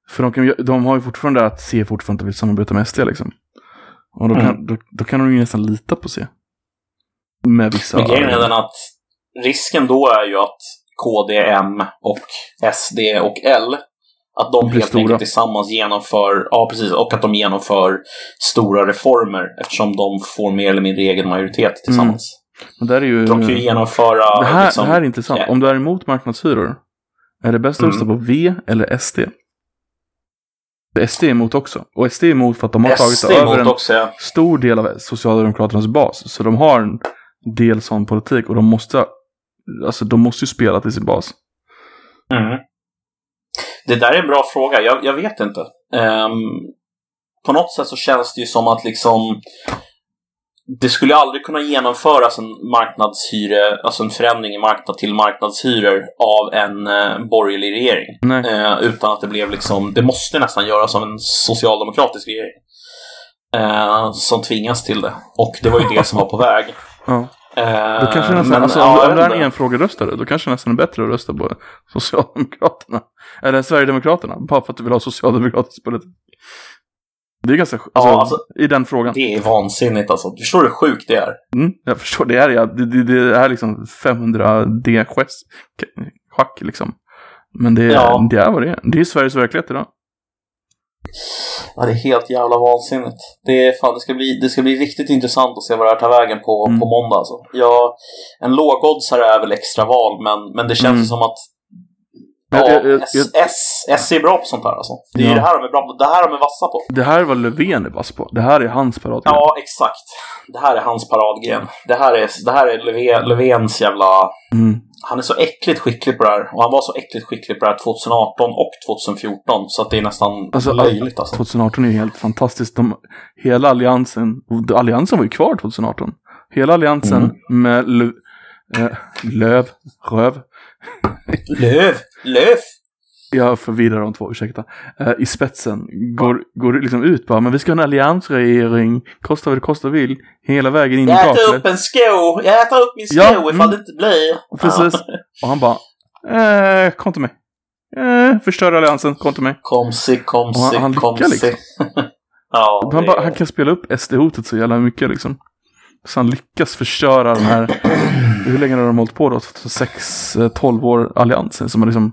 För de, kan, de har ju fortfarande att C fortfarande inte vill samarbeta med SD liksom. Och då kan, Mm. då, då kan de ju nästan lita på C. Med vissa... Men grejen är den att risken då är ju att KD, M och SD och L att de helt stora. enkelt tillsammans genomför, ja precis, och att de genomför stora reformer eftersom de får mer eller mindre egen majoritet tillsammans. Men där är ju... De kan ju genomföra... det, här, liksom, det här är intressant. ja. Om du är emot marknadshyror, är det bäst att Mm. rösta på V eller SD? SD är emot också. Och SD är emot för att de har tagit SD över emot en också, ja. stor del av Socialdemokraternas bas. Så de har en del sån politik och de måste, alltså de måste ju spela till sin bas. Mm. Det där är en bra fråga. Jag, jag vet inte. Ehm, på något sätt så känns det ju som att liksom det skulle aldrig kunna genomföras en marknadshyre, alltså en förändring i marknad till marknadshyror av en eh, borgerlig regering. Eh, utan att det blev liksom, det måste nästan göras av en socialdemokratisk regering. Eh, som tvingas till det. Och det var ju det som var på väg. Ja. Eh, Då kanske nästan, men, alltså, ja, om, om du är en enfrågeröstare, då kanske nästan är bättre att rösta på Socialdemokraterna. Eller Sverigedemokraterna, bara för att du vill ha socialdemokratisk politik. Det är ganska, alltså, Ja, alltså, i den frågan. Det är vansinnigt alltså. Förstår du hur sjukt det är? Mm, jag förstår, det är ja, det, det, det är liksom 500 D-schack liksom. Men det, Ja. det är vad det är. Det är Sveriges verklighet idag. Ja, det är helt jävla vansinnigt. Det, är, fan, det, ska bli, det ska bli riktigt intressant att se vad det här tar vägen på, Mm. på måndag. Alltså. Ja, en lågoddsare är väl extra val, men, men det känns Mm. som att Ja, Jag- jag- jag- S, S, S är bra på sånt här alltså. Det är Ja. det här de är bra på. Det här de är vassa på. Det här var Löfven är vass på. Det här är hans paradgren. Ja, exakt. Det här är hans paradgren. Det här är, det här är Löfven, Löfvens jävla... Mm. Han är så äckligt skicklig på det här. Och han var så äckligt skicklig på det här 2018 och 2014. Så att det är nästan Alltså, löjligt alltså. 2018 är ju helt fantastiskt. De, hela alliansen, alliansen var ju kvar 2018. Hela alliansen Mm. med Lö, eh, Löv, Röv, Löv! Löv! Jag förvirrar de två, ursäkta, eh, i spetsen går, går liksom ut bara, men vi ska ha en alliansregering, kosta vad det kosta vill, hela vägen in i Jag äter upp kaklet. en sko! Jag äter upp min sko Ja, ifall mm. det inte blir. Precis. Och han bara, eh, kom till mig. Eh, förstör alliansen, kom till mig. Komsi, komsi, Och han- han lyckar komsi. liksom. ja, Han, bara, han kan spela upp SD-hotet så jävla mycket liksom. Så han lyckas förstöra den här, hur länge har de hållit på då? 6, 12 år alliansen som har liksom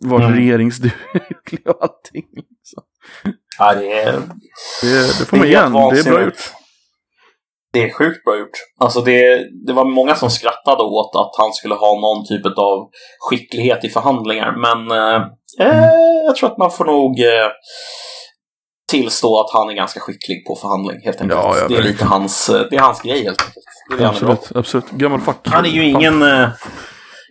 varit Mm. regeringsduglig och allting. Så ja, det är... det, det får man Det igen, det är bra gjort. Det är sjukt bra gjort. Alltså det, det var många som skrattade åt att han skulle ha någon typ av skicklighet i förhandlingar. Men eh, eh, jag tror att man får nog eh, tillstå att han är ganska skicklig på förhandling helt enkelt. Ja, ja, det är lite hans, eh, det är hans grej helt enkelt. Absolut, absolut. Gammal fack. Han är ju ingen...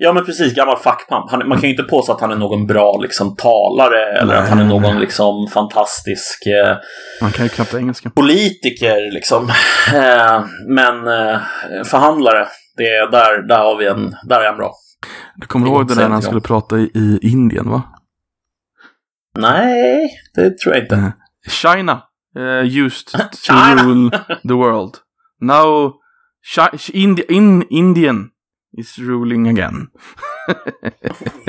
Ja men precis, gammal fackpamp. Man kan ju inte påstå att han är någon bra liksom, talare eller att han är någon liksom, fantastisk eh, Man kan ju knappt engelska. politiker liksom. Eh, men eh, förhandlare, det är där, där har vi en, där är han bra. Du kommer ihåg det där när han skulle prata i, i Indien va? Nej, det tror jag inte. China uh, used to China. rule the world. Now Chi- Indi- in Indian is ruling again.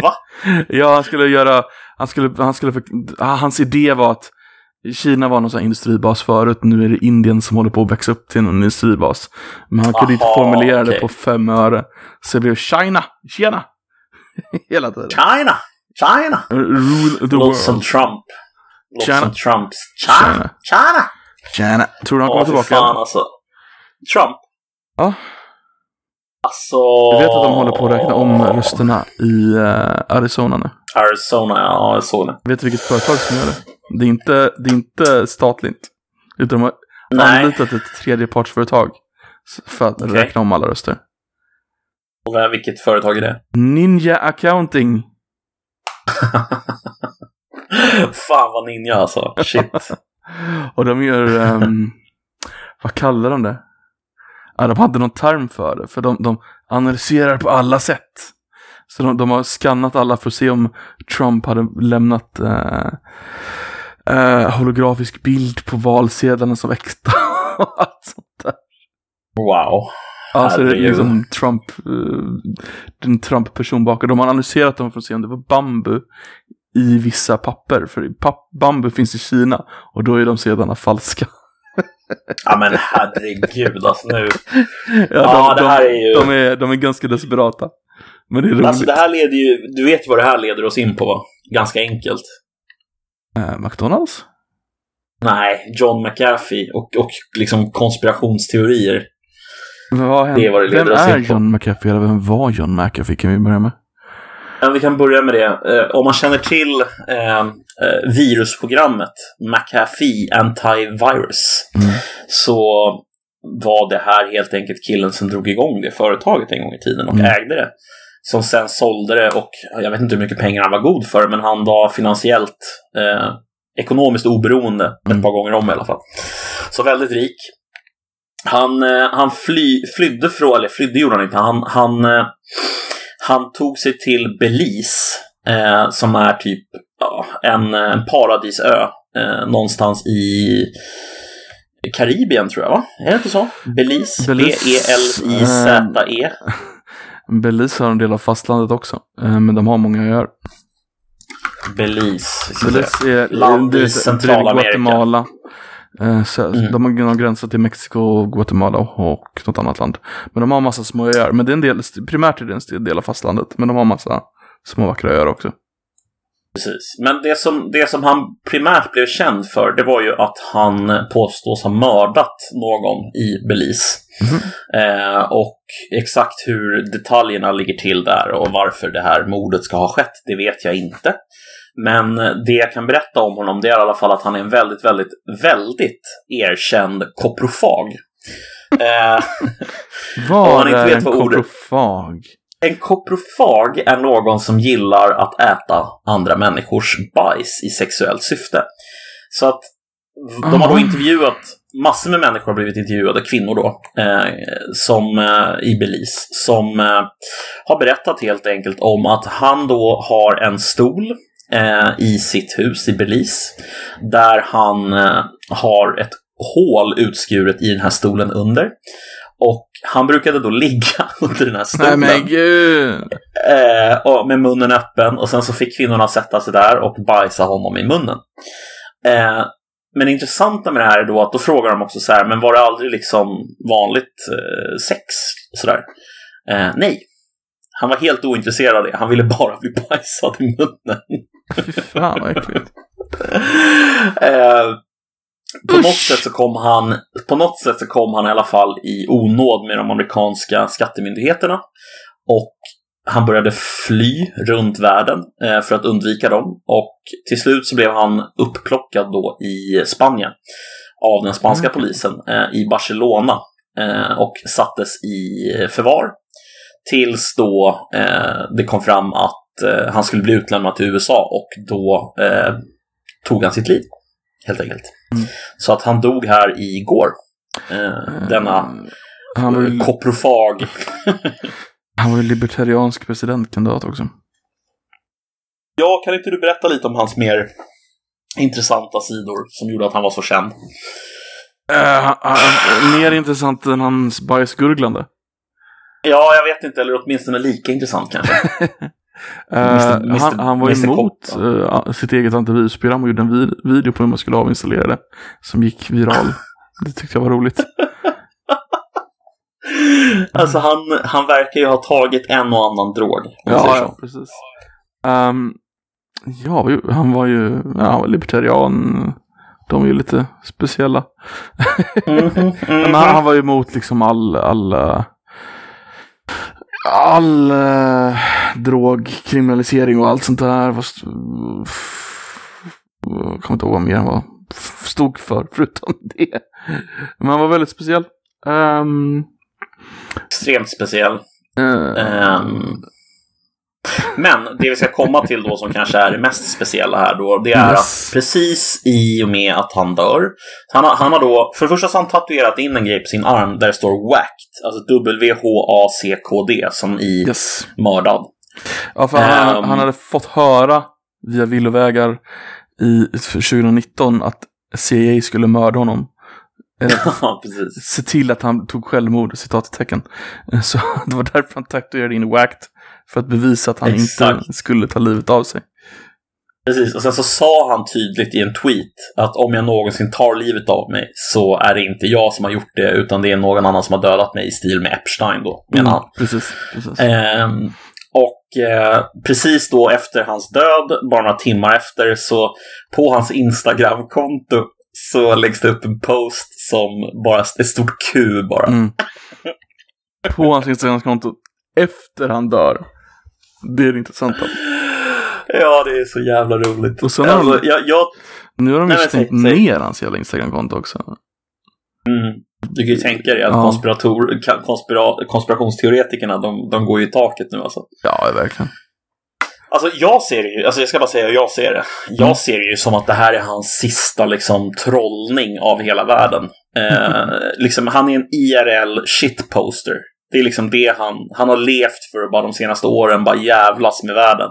Va? Ja, han skulle göra, han skulle, han skulle, ah, hans idé var att Kina var någon sån här industribas förut, nu är det Indien som håller på att växa upp till en industribas. Men han kunde inte Aha, formulera det okej. på fem öre. Så det blev China, China. Hela tiden. China! China! Rule the som world. Trump. Låter China. som Trumps. China! China. China! China. Tror du han kommer tillbaka? fan alltså. Trump? Ja. Alltså... Jag vet att de håller på att räkna om rösterna i eh, Arizona nu. Arizona, ja jag såg det. Vet du vilket företag som gör det? Det är inte, det är inte statligt. Utan de har Nej. anlitat ett tredjepartsföretag för att Okej. räkna om alla röster. Och vad- vilket företag är det? Ninja Accounting. Fan vad ninja alltså. Shit. Och de gör, ehm, vad kallar de det? Ja, de hade någon term för det, för de, de analyserar på alla sätt. Så de, de har skannat alla för att se om Trump hade lämnat eh, eh, holografisk bild på valsedlarna som och allt sånt där. Wow. Alltså det är liksom Trump, eh, den Trump-person bakom. De har analyserat dem för att se om det var bambu i vissa papper. För papp, bambu finns i Kina och då är de sedlarna falska. Ja men herregud alltså nu. Ja, Ja, de, det här är ju- de, är, de är ganska desperata. Men det är roligt. Alltså det här leder ju, du vet vad det här leder oss in på va? Ganska enkelt. Eh, McDonalds? Nej, John McAfee och, och liksom konspirationsteorier. Det är vad det leder vem oss är in på. John McAfee? Eller vem var John McAfee? Kan vi börja med? Ja, vi kan börja med det. Eh, om man känner till eh, eh, virusprogrammet McAfee Antivirus Mm. så var det här helt enkelt killen som drog igång det företaget en gång i tiden och Mm. ägde det. Som sen sålde det och jag vet inte hur mycket pengar han var god för men han var finansiellt eh, ekonomiskt oberoende Mm. ett par gånger om i alla fall. Så väldigt rik. Han, eh, han fly, flydde från, eller flydde gjorde han inte, han, han, eh, han tog sig till Belize eh, som är typ ja, en, en paradisö eh, någonstans i Karibien tror jag va? Är det inte så? Belize? Belize, B-E-L-I-Z-E. Belize har en del av fastlandet också. Eh, men de har många öar. Belize. Belize är Land i Centralamerika. Guatemala. Eh, så, Mm. De har gränsar till Mexiko, Guatemala och något annat land. Men de har massa små öar. Men det är en del, primärt är det en del av fastlandet. Men de har massa små vackra öar också. Precis. Men det som, det som han primärt blev känd för, det var ju att han påstås ha mördat någon i Belize. Eh, och exakt hur detaljerna ligger till där och varför det här mordet ska ha skett, det vet jag inte. Men det jag kan berätta om honom, det är i alla fall att han är en väldigt, väldigt, väldigt erkänd koprofag. Eh, Vad han inte är en vad koprofag? En koprofag är någon som gillar att äta andra människors bajs i sexuellt syfte. Så att de har då Aha. intervjuat, massor med människor har blivit intervjuade, kvinnor då, eh, som, eh, i Belize, som eh, har berättat helt enkelt om att han då har en stol eh, i sitt hus i Belize, där han eh, har ett hål utskuret i den här stolen under. Och han brukade då ligga under den här stolen. Nej men gud! Eh, och med munnen öppen och sen så fick kvinnorna sätta sig där och bajsa honom i munnen. Eh, men det intressanta med det här är då att då frågar de också så här, men var det aldrig liksom vanligt eh, sex? Sådär. Eh, nej. Han var helt ointresserad av det. Han ville bara bli bajsad i munnen. Fy fan vad äckligt. eh, på Usch. något sätt så kom han på något sätt så kom han i alla fall i onåd med de amerikanska skattemyndigheterna. Och han började fly runt världen eh, för att undvika dem. Och till slut så blev han upplockad då i Spanien av den spanska Mm. polisen eh, i Barcelona eh, och sattes i förvar tills då det kom fram att han skulle bli utlämnad till USA och då tog han sitt liv. Helt enkelt. Mm. Så att han dog här igår. Eh, denna Han var, ju, koprofag. han var ju libertariansk presidentkandidat också. Ja, kan inte du berätta lite om hans mer intressanta sidor som gjorde att han var så känd? Uh, uh, mer intressant än hans bajsgurglande. Ja, jag vet inte, eller åtminstone lika intressant kanske. Mr. han, han var Mr. emot eh, sitt eget antivirusprogram och gjorde en vid- video på hur man skulle avinstallera det. Som gick viral. Det tyckte jag var roligt. alltså, han, han verkar ju ha tagit en och annan drog. Ja, ja, precis. Ehm, ja, han var ju ja, han var libertarian. De är ju lite speciella. Mhm, mhm. Men han, han var ju emot liksom all, all, eh, all eh, drogkriminalisering och allt sånt där. Fast, jag kommer inte ihåg vad mer han var stod för, förutom det. Men han var väldigt speciell. Ehm, Extremt speciell. eh, Ehm, men det vi ska komma till då som kanske är det mest speciella här då, det är Yes. att precis i och med att han dör, han har, han har då, för det första så har han tatuerat in en grej på sin arm där det står WACKD, alltså W-H-A-C-K-D, som i yes. mördad. Ja, för han, Ehm. han hade fått höra via villovägar i för 2019 att CIA skulle mörda honom. Ja, se till att han tog självmord, citattecken. Så det var därför han tatuerade in WACKD. För att bevisa att han Exakt. inte skulle ta livet av sig. Precis, och sen så sa han tydligt i en tweet att om jag någonsin tar livet av mig så är det inte jag som har gjort det utan det är någon annan som har dödat mig i stil med Epstein då, menar han. Mm, precis, precis. Ehm, och eh, precis då efter hans död, bara några timmar efter, så på hans Instagram-konto så läggs det upp en post som bara ett stort Q bara. Mm. På hans Instagramkonto efter han dör. Det är det intressanta. Ja, det är så jävla roligt. Och sen har alltså, de- jag, jag, Nu har de ju stängt ner hans jävla Instagramkonto också. mm, du kan ju tänka dig att Ja. konspirator, konspira, konspirationsteoretikerna, de, de går ju i taket nu alltså. Ja, verkligen. Alltså jag ser det ju, alltså jag ska bara säga hur jag ser det. Jag Mm. ser det ju som att det här är hans sista liksom trollning av hela världen. Eh, liksom, han är en IRL shitposter. Det är liksom det han, han har levt för bara de senaste åren, bara jävlas med världen.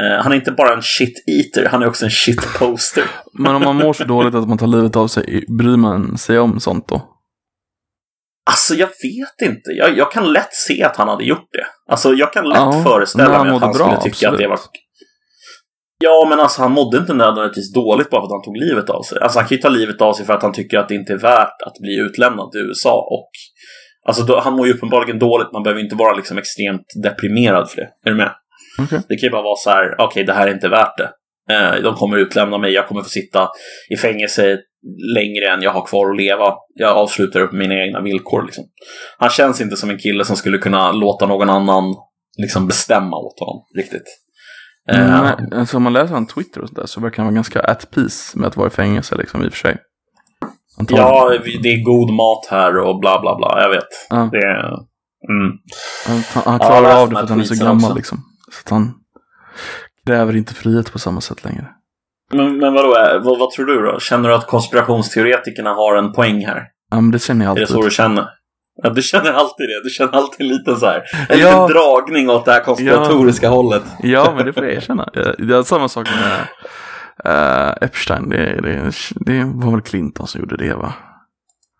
Eh, han är inte bara en shit-eater, han är också en shitposter. Men om man mår så dåligt att man tar livet av sig, bryr man sig om sånt då? Alltså jag vet inte, jag, jag kan lätt se att han hade gjort det. Alltså jag kan lätt Ja, föreställa mig att han bra, skulle tycka att det var... absolut. Ja, men alltså han mådde inte nödvändigtvis dåligt bara för att han tog livet av sig. Alltså han kan ju ta livet av sig för att han tycker att det inte är värt att bli utlämnad till USA och Alltså då, han mår ju uppenbarligen dåligt, man behöver inte vara liksom extremt deprimerad för det. Är du med? Okej. Det kan ju bara vara så här, okej det här är inte värt det. Eh, de kommer utlämna mig, jag kommer få sitta i fängelse längre än jag har kvar att leva. Jag avslutar upp mina egna villkor. Liksom. Han känns inte som en kille som skulle kunna låta någon annan liksom, bestämma åt honom riktigt. Eh, Nej, alltså om man läser hans Twitter och sådär så verkar han vara ganska at peace med att vara i fängelse liksom i och för sig. Antagligen. ja, det är god mat här och bla bla bla, jag vet. Ja. Det är, mm. Han, han, Ja, klarar har av det för att han är så gammal också. liksom. Så han kräver inte frihet på samma sätt längre. Men, men vadå, eh, vad, vad tror du då? Känner du att konspirationsteoretikerna har en poäng här? Ja, men det känner jag Är det alltid. så du känner? Ja, du känner alltid det. Du känner alltid en liten så här, en Ja. liten dragning åt det här konspiratoriska hållet. Ja, men det får jag erkänna. Det är samma sak med eh, Epstein. Det, det, det var väl Clinton som gjorde det va?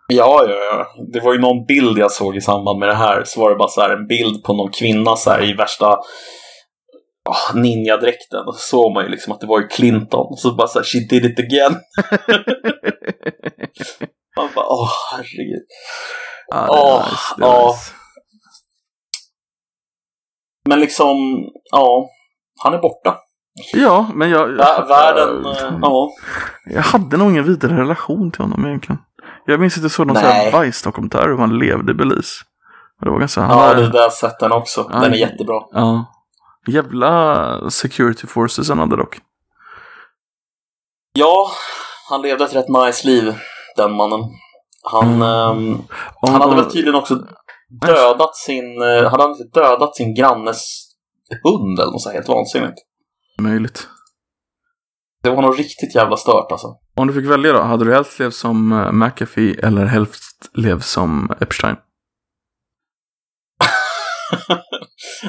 Ja, ja, ja. Det var ju någon bild jag såg i samband med det här. Så var det bara så här en bild på någon kvinna så här i värsta oh, ninjadräkten. Och så såg man ju liksom att det var ju Clinton. Och så bara så här, she did it again. Man bara, åh herregud. Ja, är Åh, nice. Ja. nice. Men liksom, ja. Han är borta. Ja, men jag... Vä- Världen, eh, ja. Jag hade nog ingen vidare relation till honom egentligen. Jag minns jag såg någon Vice-dokumentär hur han levde i Belize. Det var ganska... Ja, var, det där jag sett den också. Ja, Den är jättebra. ja. Jävla security forces han hade dock. Ja, han levde ett rätt nice liv, den mannen. Han, ehm, Och- han hade väl tydligen också dödat sin, eh, hade han inte dödat sin grannes hund eller något så helt vansinnigt. Möjligt. Det var nog riktigt jävla stört alltså. Om du fick välja då, hade du helst levt som eh, McAfee eller helst levt som Epstein?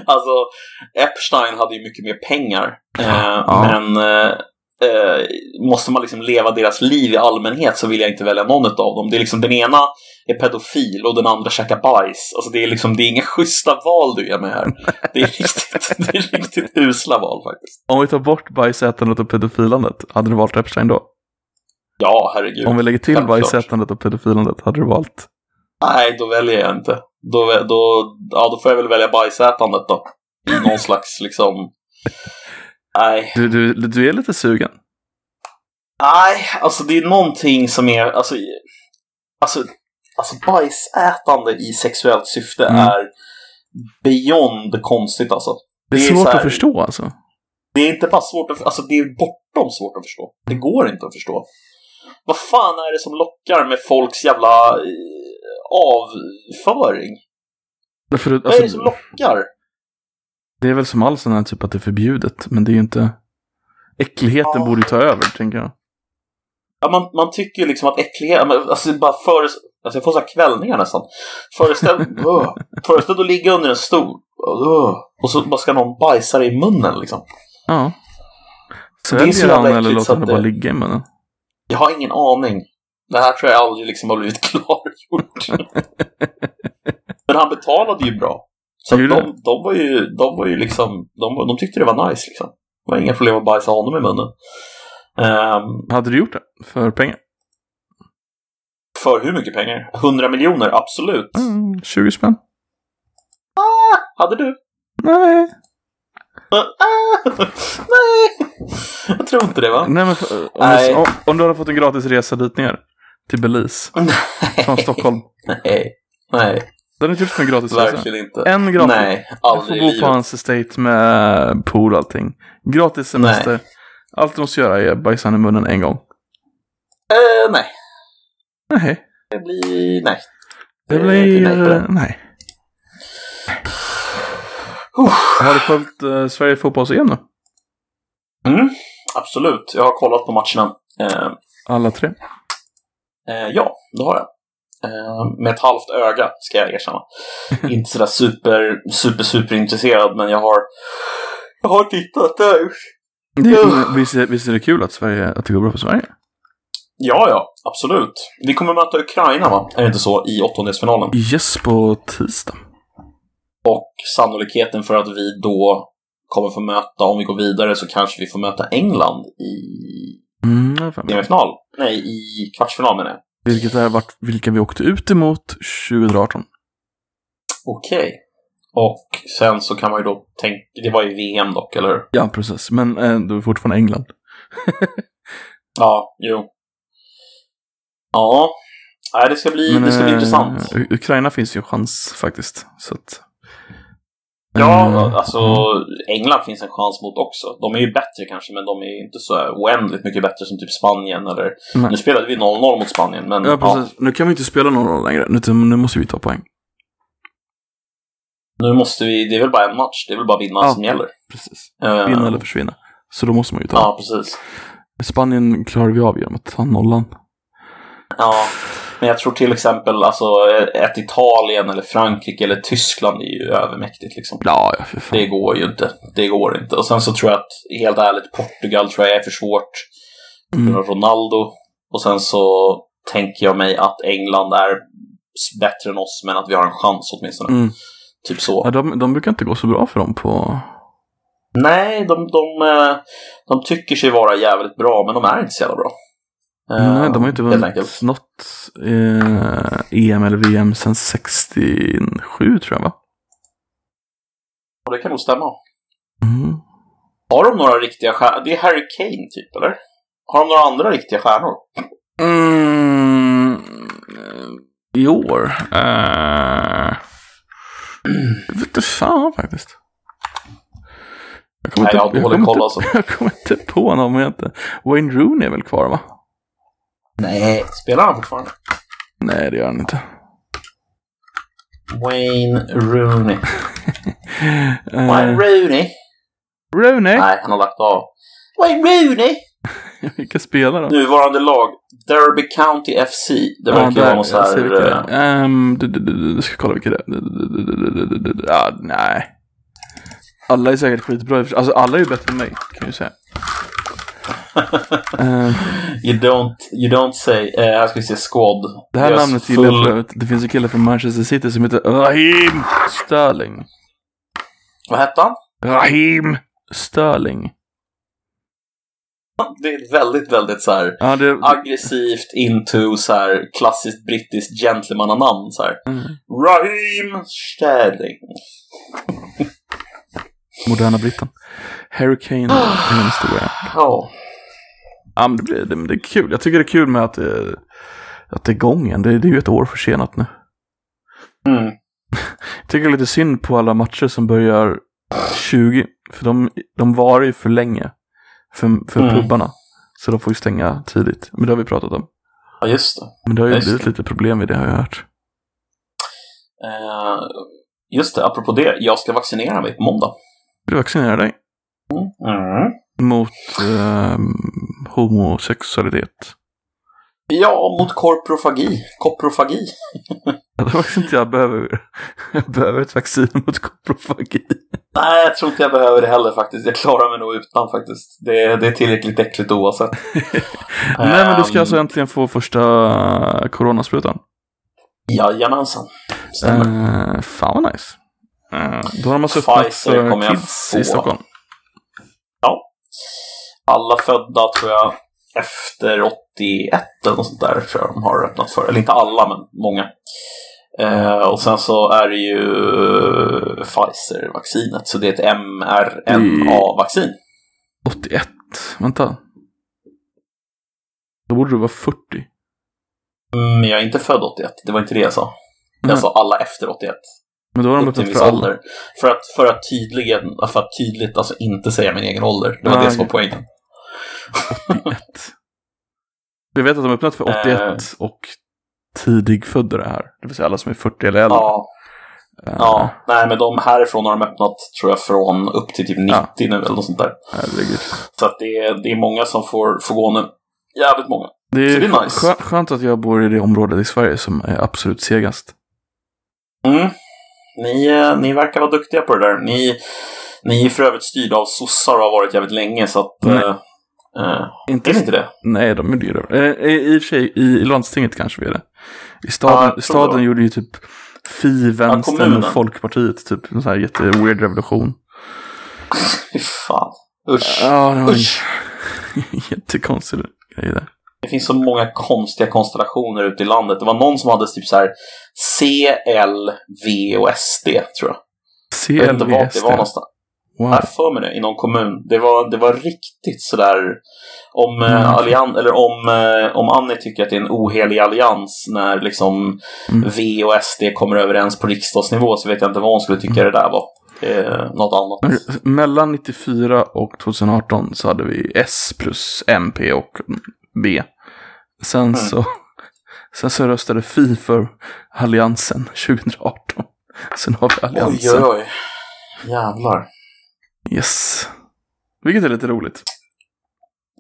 alltså, Epstein hade ju mycket mer pengar. Eh, Ja. Men eh, eh, måste man liksom leva deras liv i allmänhet så vill jag inte välja någon av dem. Det är liksom den ena är pedofil och den andra käkar bajs. Alltså det är liksom, det är inga schyssta val du gör med här. Det är riktigt, det är riktigt usla val faktiskt. Om vi tar bort bajsätandet och pedofilandet, hade du valt Epstein då? Ja, herregud. Om vi lägger till bajsätandet och pedofilandet, hade du valt? Nej, då väljer jag inte. Då, då, ja, då får jag väl välja bajsätandet då. I någon slags liksom... Nej. Du, du, du är lite sugen. Nej, alltså det är någonting som är... Alltså, alltså, alltså bajsätande i sexuellt syfte Mm. är beyond konstigt alltså. Det är, Det är svårt här- att förstå alltså. Det är inte bara svårt att... Alltså det är bortom svårt att förstå. Det går inte att förstå. Vad fan är det som lockar med folks jävla eh, avföring? För, Vad är det som alltså, lockar? Det är väl som all sån här typ att det är förbjudet, men det är ju inte... Äckligheten Ja. borde ju ta över, tänker jag. Ja, man, man tycker ju liksom att äcklighet, men alltså bara föres, alltså jag får så här kvällningar nästan. Föreställ, uh, föreställ att ligga under en stol uh, och så bara ska någon bajsa dig i munnen liksom. Ja. Sväljer han eller låter han att det bara ligga i munnen? Jag har ingen aning. Det här tror jag aldrig liksom har blivit klargjort. men han betalade ju bra. Så de, de var ju, de var ju liksom, de, de tyckte det var nice liksom. Det var inga problem att bajsa honom i munnen. Ehm, Hade du gjort det? För pengar? för hur mycket pengar? 100 miljoner, absolut. Mm, 20 spänn? Hade du? Nej. Ah, nej, jag tror inte det va? Nej, men för, om, Nej. du, om, om du hade fått en gratis resa dit ner. Till Belize. Från Stockholm. Nej, nej, Hade inte gjort för en gratis verkligen inte. En gratis. Nej, får aldrig i bo på hans estate med pool och allting. Gratis semester. Allt du måste göra är bajsa i munnen en gång. Eh, nej, Nej. det blir nej. Det Eh, blir... nej det. Nej. Uff. Har du följt uh, Sverige fotbolls-EM nu? Mm, absolut, jag har kollat på matcherna. Eh, Alla tre? eh, ja, det har jag. Eh, med ett halvt öga, ska jag erkänna. inte sådär super, super, super intresserad, men jag har, jag har tittat där. Det, visst, är, visst är det kul att, Sverige, att det går bra för Sverige? Ja, ja, absolut. Vi kommer möta Ukraina, va? Är det inte så? I åttondelsfinalen. Yes, på tisdag. Och sannolikheten för att vi då kommer få möta, om vi går vidare, så kanske vi får möta England i Mm, semifinal. Nej, i kvartsfinal menar jag. Vilket är vart, vilka vi åkte ut emot 2018. Okej. Och sen så kan man ju då tänka, det var ju VM dock, eller? Ja, precis. Men eh, det är fortfarande England. Ja, jo. Ja, Nej, det ska bli, Men, det ska bli eh, intressant. Ukraina finns ju en chans faktiskt. Så att, Ja, Eh, alltså England finns en chans mot också. De är ju bättre kanske, men de är inte så oändligt mycket bättre som typ Spanien eller... Nej. Nu spelade vi 0-0 mot Spanien, men Ja, precis. Nu kan vi inte spela någon roll längre. Nu, nu måste vi ta poäng. nu måste vi... Det är väl bara en match. Det är väl bara vinna Ja. som gäller. Precis. Vinna eller försvinna. Så då måste man ju ta. Ja, precis. Spanien klarar vi av genom att ta nollan. Ja, men jag tror till exempel alltså ett Italien eller Frankrike eller Tyskland är ju övermäktigt liksom. Ja, för fan. Det går ju inte. Det går inte. Och sen så tror jag att, helt ärligt, Portugal tror jag är för svårt. Mm. Ronaldo. Och sen så tänker jag mig att England är bättre än oss, men att vi har en chans åtminstone. Mm. Typ så. Ja, de, de brukar inte gå så bra för dem på... Nej, de, de, eh, de tycker sig vara jävligt bra, men de är inte så jävla bra. Nej, de har inte helt vunnit något eh, EM eller VM sedan 67 tror jag va? Och det kan nog stämma. Mm. Har de några riktiga stjärnor? Det är Harry Kane, typ, eller? Har de några andra riktiga stjärnor? Mm. I år? Uh... Jag vet inte fan faktiskt. Jag kommer Nej, jag inte, dålig kommer koll, inte, alltså. jag kommer inte på någon, jag inte. Wayne Rooney är väl kvar va? Nej. Spelar han fortfarande? Nej, det gör han inte. Wayne Rooney. Eh, Wayne Rooney? Rooney? Nej, han har lagt av. Wayne Rooney? Vilka spelar de? Nuvarande lag, Derby County FC. Det verkar ju vara någon så här... Ehm, du- du- du- du- Jag ska kolla vilka det är. Du- du- du- du- du- du- du- du- Ja, nej. Alla är säkert skitbra. Alltså alla är ju bättre än mig, kan jag ju säga. Ehm, You don't, you don't say... Eh, här ska vi se Squad. det här Deras namnet gillar jag full- för övrigt. Det finns en kille från Manchester City som heter Raheem Sterling. Vad hette han? Raheem Sterling. Det är väldigt, väldigt så här Ja, det... aggressivt into så här klassiskt brittiskt gentlemannanamn så här. Mm. Raheem Sterling. Moderna britten. Harry Kane är en historia. Ja. Ja, men det, blir, det, det är kul. Jag tycker det är kul med att, det- att det är igång igen. Det, det är ju ett år försenat nu. Mm. Jag tycker det är lite synd på alla matcher som börjar 20. För de, de varar ju för länge. För, för Mm. pubbarna. Så de får ju stänga tidigt. Men det har vi pratat om. ja, just det. Men det har ju Just blivit lite problem med det har jag hört. Eh, just det, apropå det. Jag ska vaccinera mig på måndag. Du vaccinerar dig Mm. mot ehm, homosexualitet. Ja, mot korprofagi. Koprofagi. Jag tror faktiskt inte jag behöver, jag behöver ett vaccin mot koprofagi. Nej, jag tror inte jag behöver det heller faktiskt. Jag klarar mig nog utan faktiskt. Det, det är tillräckligt äckligt oavsett. Nej men du ska Ehm, alltså äntligen få första coronasprutan. Jajamensan. Stämmer. Uh, fan vad nice. Uh, då har de alltså öppnat för jag kids i Stockholm. Alla födda tror jag efter 81 eller något sånt där tror jag de har öppnat för. Eller inte alla, men många. Eh, och sen så är det ju Pfizer-vaccinet. Så det är ett mRNA-vaccin. 81. Vänta. Då borde du vara 40. Mm, Men jag är inte född 81. Det var inte det jag sa. Nej. Jag sa alla efter 81. Men då har de öppnat för alla. ålder. För att, för, att tydligen, för att tydligt alltså inte säga min egen ålder. Det var Ah, det som var poängen. 81. Jag vet att de har öppnat för 81 Eh. och tidigfödda det här. Det vill säga alla som är 40 eller äldre. Ja, Eh, ja. Nej, men de härifrån har de öppnat, tror jag, från upp till typ 90 Ja. nu eller något sånt där. Herregud. Så att det är, det är många som får, får gå nu. Jävligt många. Det Så är, det är nice. skö- skönt att jag bor i det området i Sverige som är absolut segast. Mm. Ni, eh, ni verkar vara duktiga på det där. Ni, ni är för övrigt styrda av sossar och har varit jävligt länge, så att... Nej. eh, Inte är inte det? Nej, de ju det. Eh, I och för sig, i, landstinget kanske vi är det. I staden, Ja, staden gjorde ju typ Fi, Vänstern kommunen. och Folkpartiet, typ en sån här jätteweird revolution. Fy fan. Usch. Ja, det var Usch. jättekonstig grej där. Det finns så många konstiga konstellationer ute i landet. Det var någon som hade typ så här C, L, V och SD, tror jag. Jag vet inte vart det var någonstans. Wow. har för mig det, i någon kommun. Det var, det var riktigt sådär om, eh, Mm. allian, eller om, eh, om Annie tycker att det är en ohelig allians när liksom Mm. V och SD kommer överens på riksdagsnivå så vet jag inte vad hon skulle tycka det där var. Eh, något annat. Mellan 94 och 2018 så hade vi S plus MP och B. Sen Mm. så Sen så röstade Fi för Alliansen 2018. Sen har vi Oj, Alliansen. oj, oj. Jävlar. Yes. Vilket är lite roligt.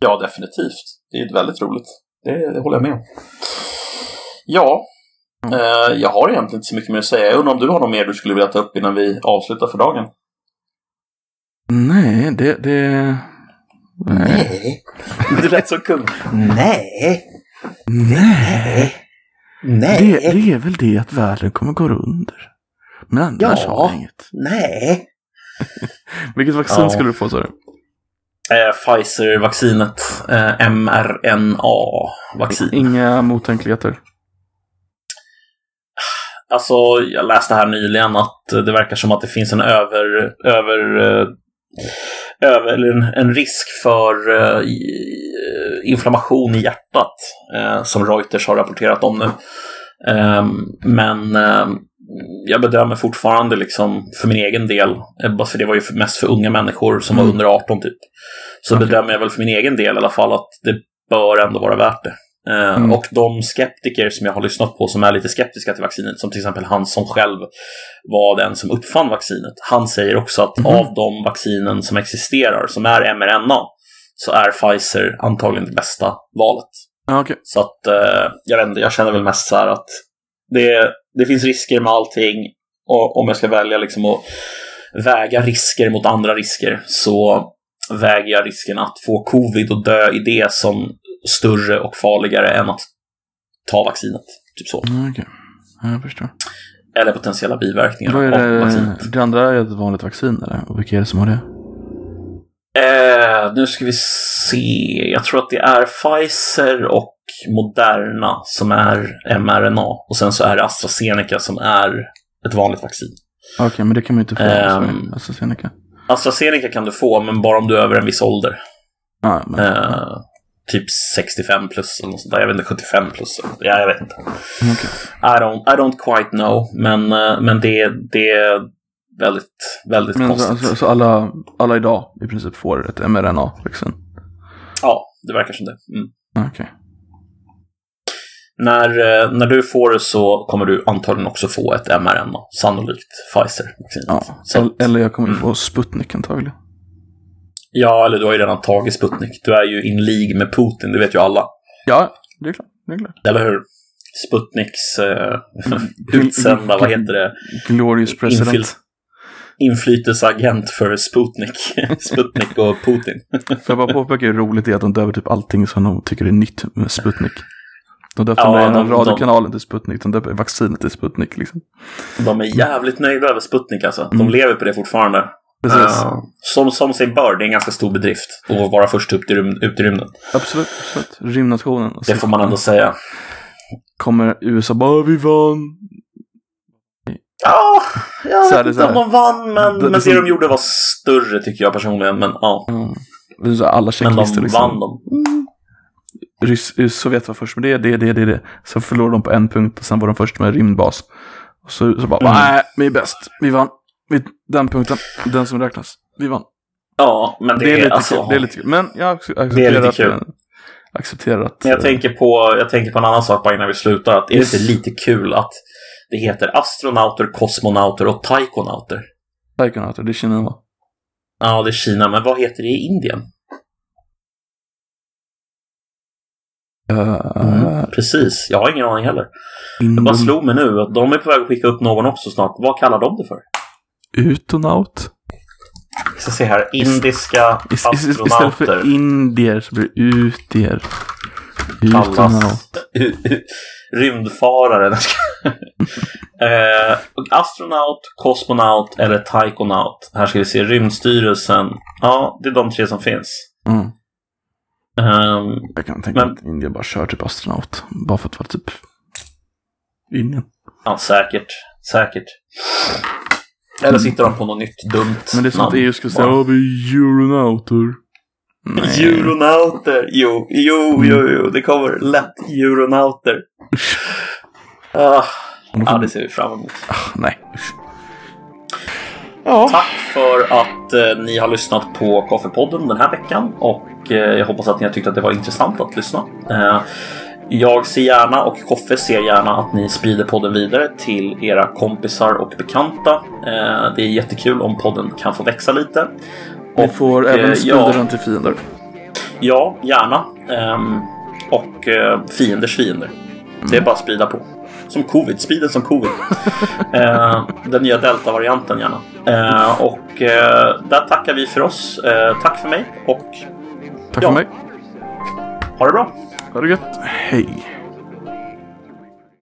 Ja, definitivt. Det är väldigt roligt. Det, det håller jag med om. Ja, eh, jag har egentligen inte så mycket mer att säga. Jag undrar om du har något mer du skulle vilja ta upp innan vi avslutar för dagen? Nej, det... det... Nej. Det lät så kung. Nej. Nej. Nej. Det, det är väl det att världen kommer gå under. Men annars Ja. har vi inget. Nej. Vilket vaccin Ja. skulle du få sa du? Eh, Pfizer-vaccinet. Eh, mRNA-vaccin. Inga mottänkligheter. Alltså, jag läste här nyligen att det verkar som att det finns en över... över eh, över eller en, en risk för eh, i- inflammation i hjärtat eh, som Reuters har rapporterat om nu. Ehm, men ehm, jag bedömer fortfarande liksom för min egen del, eh, bara för det var ju mest för unga människor som var Mm. under 18 typ. Så Okej. bedömer jag väl för min egen del i alla fall att det bör ändå vara värt det. Eh, Mm. Och de skeptiker som jag har lyssnat på som är lite skeptiska till vaccinet, som till exempel han som själv var den som uppfann vaccinet, han säger också att Mhm. av de vaccinen som existerar, som är mRNA, så är Pfizer antagligen det bästa valet. Okej. Så att eh, jag vet inte, jag känner väl mest så här att det, det finns risker med allting. Och om jag ska välja liksom att väga risker mot andra risker så väger jag risken att få covid och dö i det som större och farligare än att ta vaccinet. Typ så. Okej. Ja, jag förstår. Eller potentiella biverkningar Vad är av vaccinet. det andra är ett vanligt vaccin eller? Och vilka är det som har det? Eh, nu ska vi se. Jag tror att det är Pfizer och Moderna som är mRNA. Och sen så är det AstraZeneca som är ett vanligt vaccin. Okej, men det kan man ju inte få. Um, AstraZeneca. AstraZeneca kan du få, men bara om du är över en viss ålder. Ja, men, Eh, typ 65 plus eller något sånt där. Jag vet inte, 75 plus. Ja, jag vet inte. okej. I don't, I don't quite know. Men, eh, men det, det är väldigt, väldigt Men konstigt. så, så, så alla, alla idag i princip får ett mRNA-vaccin? Ja, det verkar som det. Mm. Okej. När, eh, när du får det så kommer du antagligen också få ett mRNA, sannolikt Pfizer-vaccinet. Ja. Eller- jag kommer Mm. få Sputnik antagligen. Ja, eller du har ju redan tagit Sputnik. Du är ju in League med Putin, det vet ju alla. Ja, det är klart. Det är klart. Eller hur? Sputniks eh, Mm. utsända, vad heter det? Glorious president. Infil- inflytelseagent för Sputnik. Sputnik och Putin. Får jag bara påpeka hur roligt det är att de döper typ allting som de tycker är nytt med Sputnik. De döpte Ja, den de- radiokanalen till Sputnik, de döper vaccinet till Sputnik liksom. De är jävligt nöjda över Sputnik alltså. De Mm. lever på det fortfarande. Precis. Eh, som, som sig bör, det är en ganska stor bedrift att vara först upp till rym- ut i rymden. Absolut, absolut. Rymdnationen. Och Det får man ändå säga. Kommer USA bara, vi vann. Ja, jag Så vet inte om de vann, men, Det- men det som- de gjorde var större tycker jag personligen. Men ja, Mm. Så alla men de liksom. vann dem. Rys- Sovjet var först med det, det, det, det, det. Så förlorade de på en punkt och sen var de först med rymdbas. Och så, så bara, Mm. nej, vi är bäst. Vi vann. Vi, den punkten, den som räknas. Vi vann. Ja, men det, Det är lite alltså, kul. Det är lite kul. Men jag ac- Det är accepterar att... kul. eh, Accepterar att... Men jag eh, tänker, på, jag tänker på en annan sak bara innan vi slutar. Att är det inte lite kul att det heter astronauter, kosmonauter och taikonauter? Taikonauter, det är Kina va? Ja, det är Kina, men vad heter det i Indien? Uh, Precis, jag har ingen aning heller. Det bara slog mig nu att de är på väg att skicka upp någon också snart. Vad kallar de det för? Utonaut? Vi ska se här. Indiska Is, is, is, istället astronauter för indier så blir det utier. Utonaut. kallas rymdfarare. eh, astronaut, kosmonaut eller taikonaut. Här ska vi se Rymdstyrelsen. Ja, det är de tre som finns. Mm. Ehm, Jag kan tänka mig att Indien bara kör typ astronaut. Bara för att vara typ Indien. ja, säkert. Säkert. Eller sitter de på något nytt dumt Men det är som att EU skulle säga ja vi är euronauter. Nej. Euronauter! Jo, jo, jo, jo, det kommer lätt euronauter. Ah, ja, det ser vi fram emot. Nej. usch. Ja. Tack för att eh, ni har lyssnat på Koffepodden den här veckan och eh, jag hoppas att ni har tyckt att det var intressant att lyssna. Eh, jag ser gärna och Koffe ser gärna att ni sprider podden vidare till era kompisar och bekanta. Eh, det är jättekul om podden kan få växa lite. Ni får eh, även sprida ja. den till fiender. Ja, gärna. Ehm, och eh, fienders fiender. Det är bara att sprida på. Som covid, sprid den som covid. eh, den nya delta-varianten gärna. Eh, och där tackar vi för oss. Tack för mig och Tack Ja. för mig. ha det bra. Ha det gött. Hej.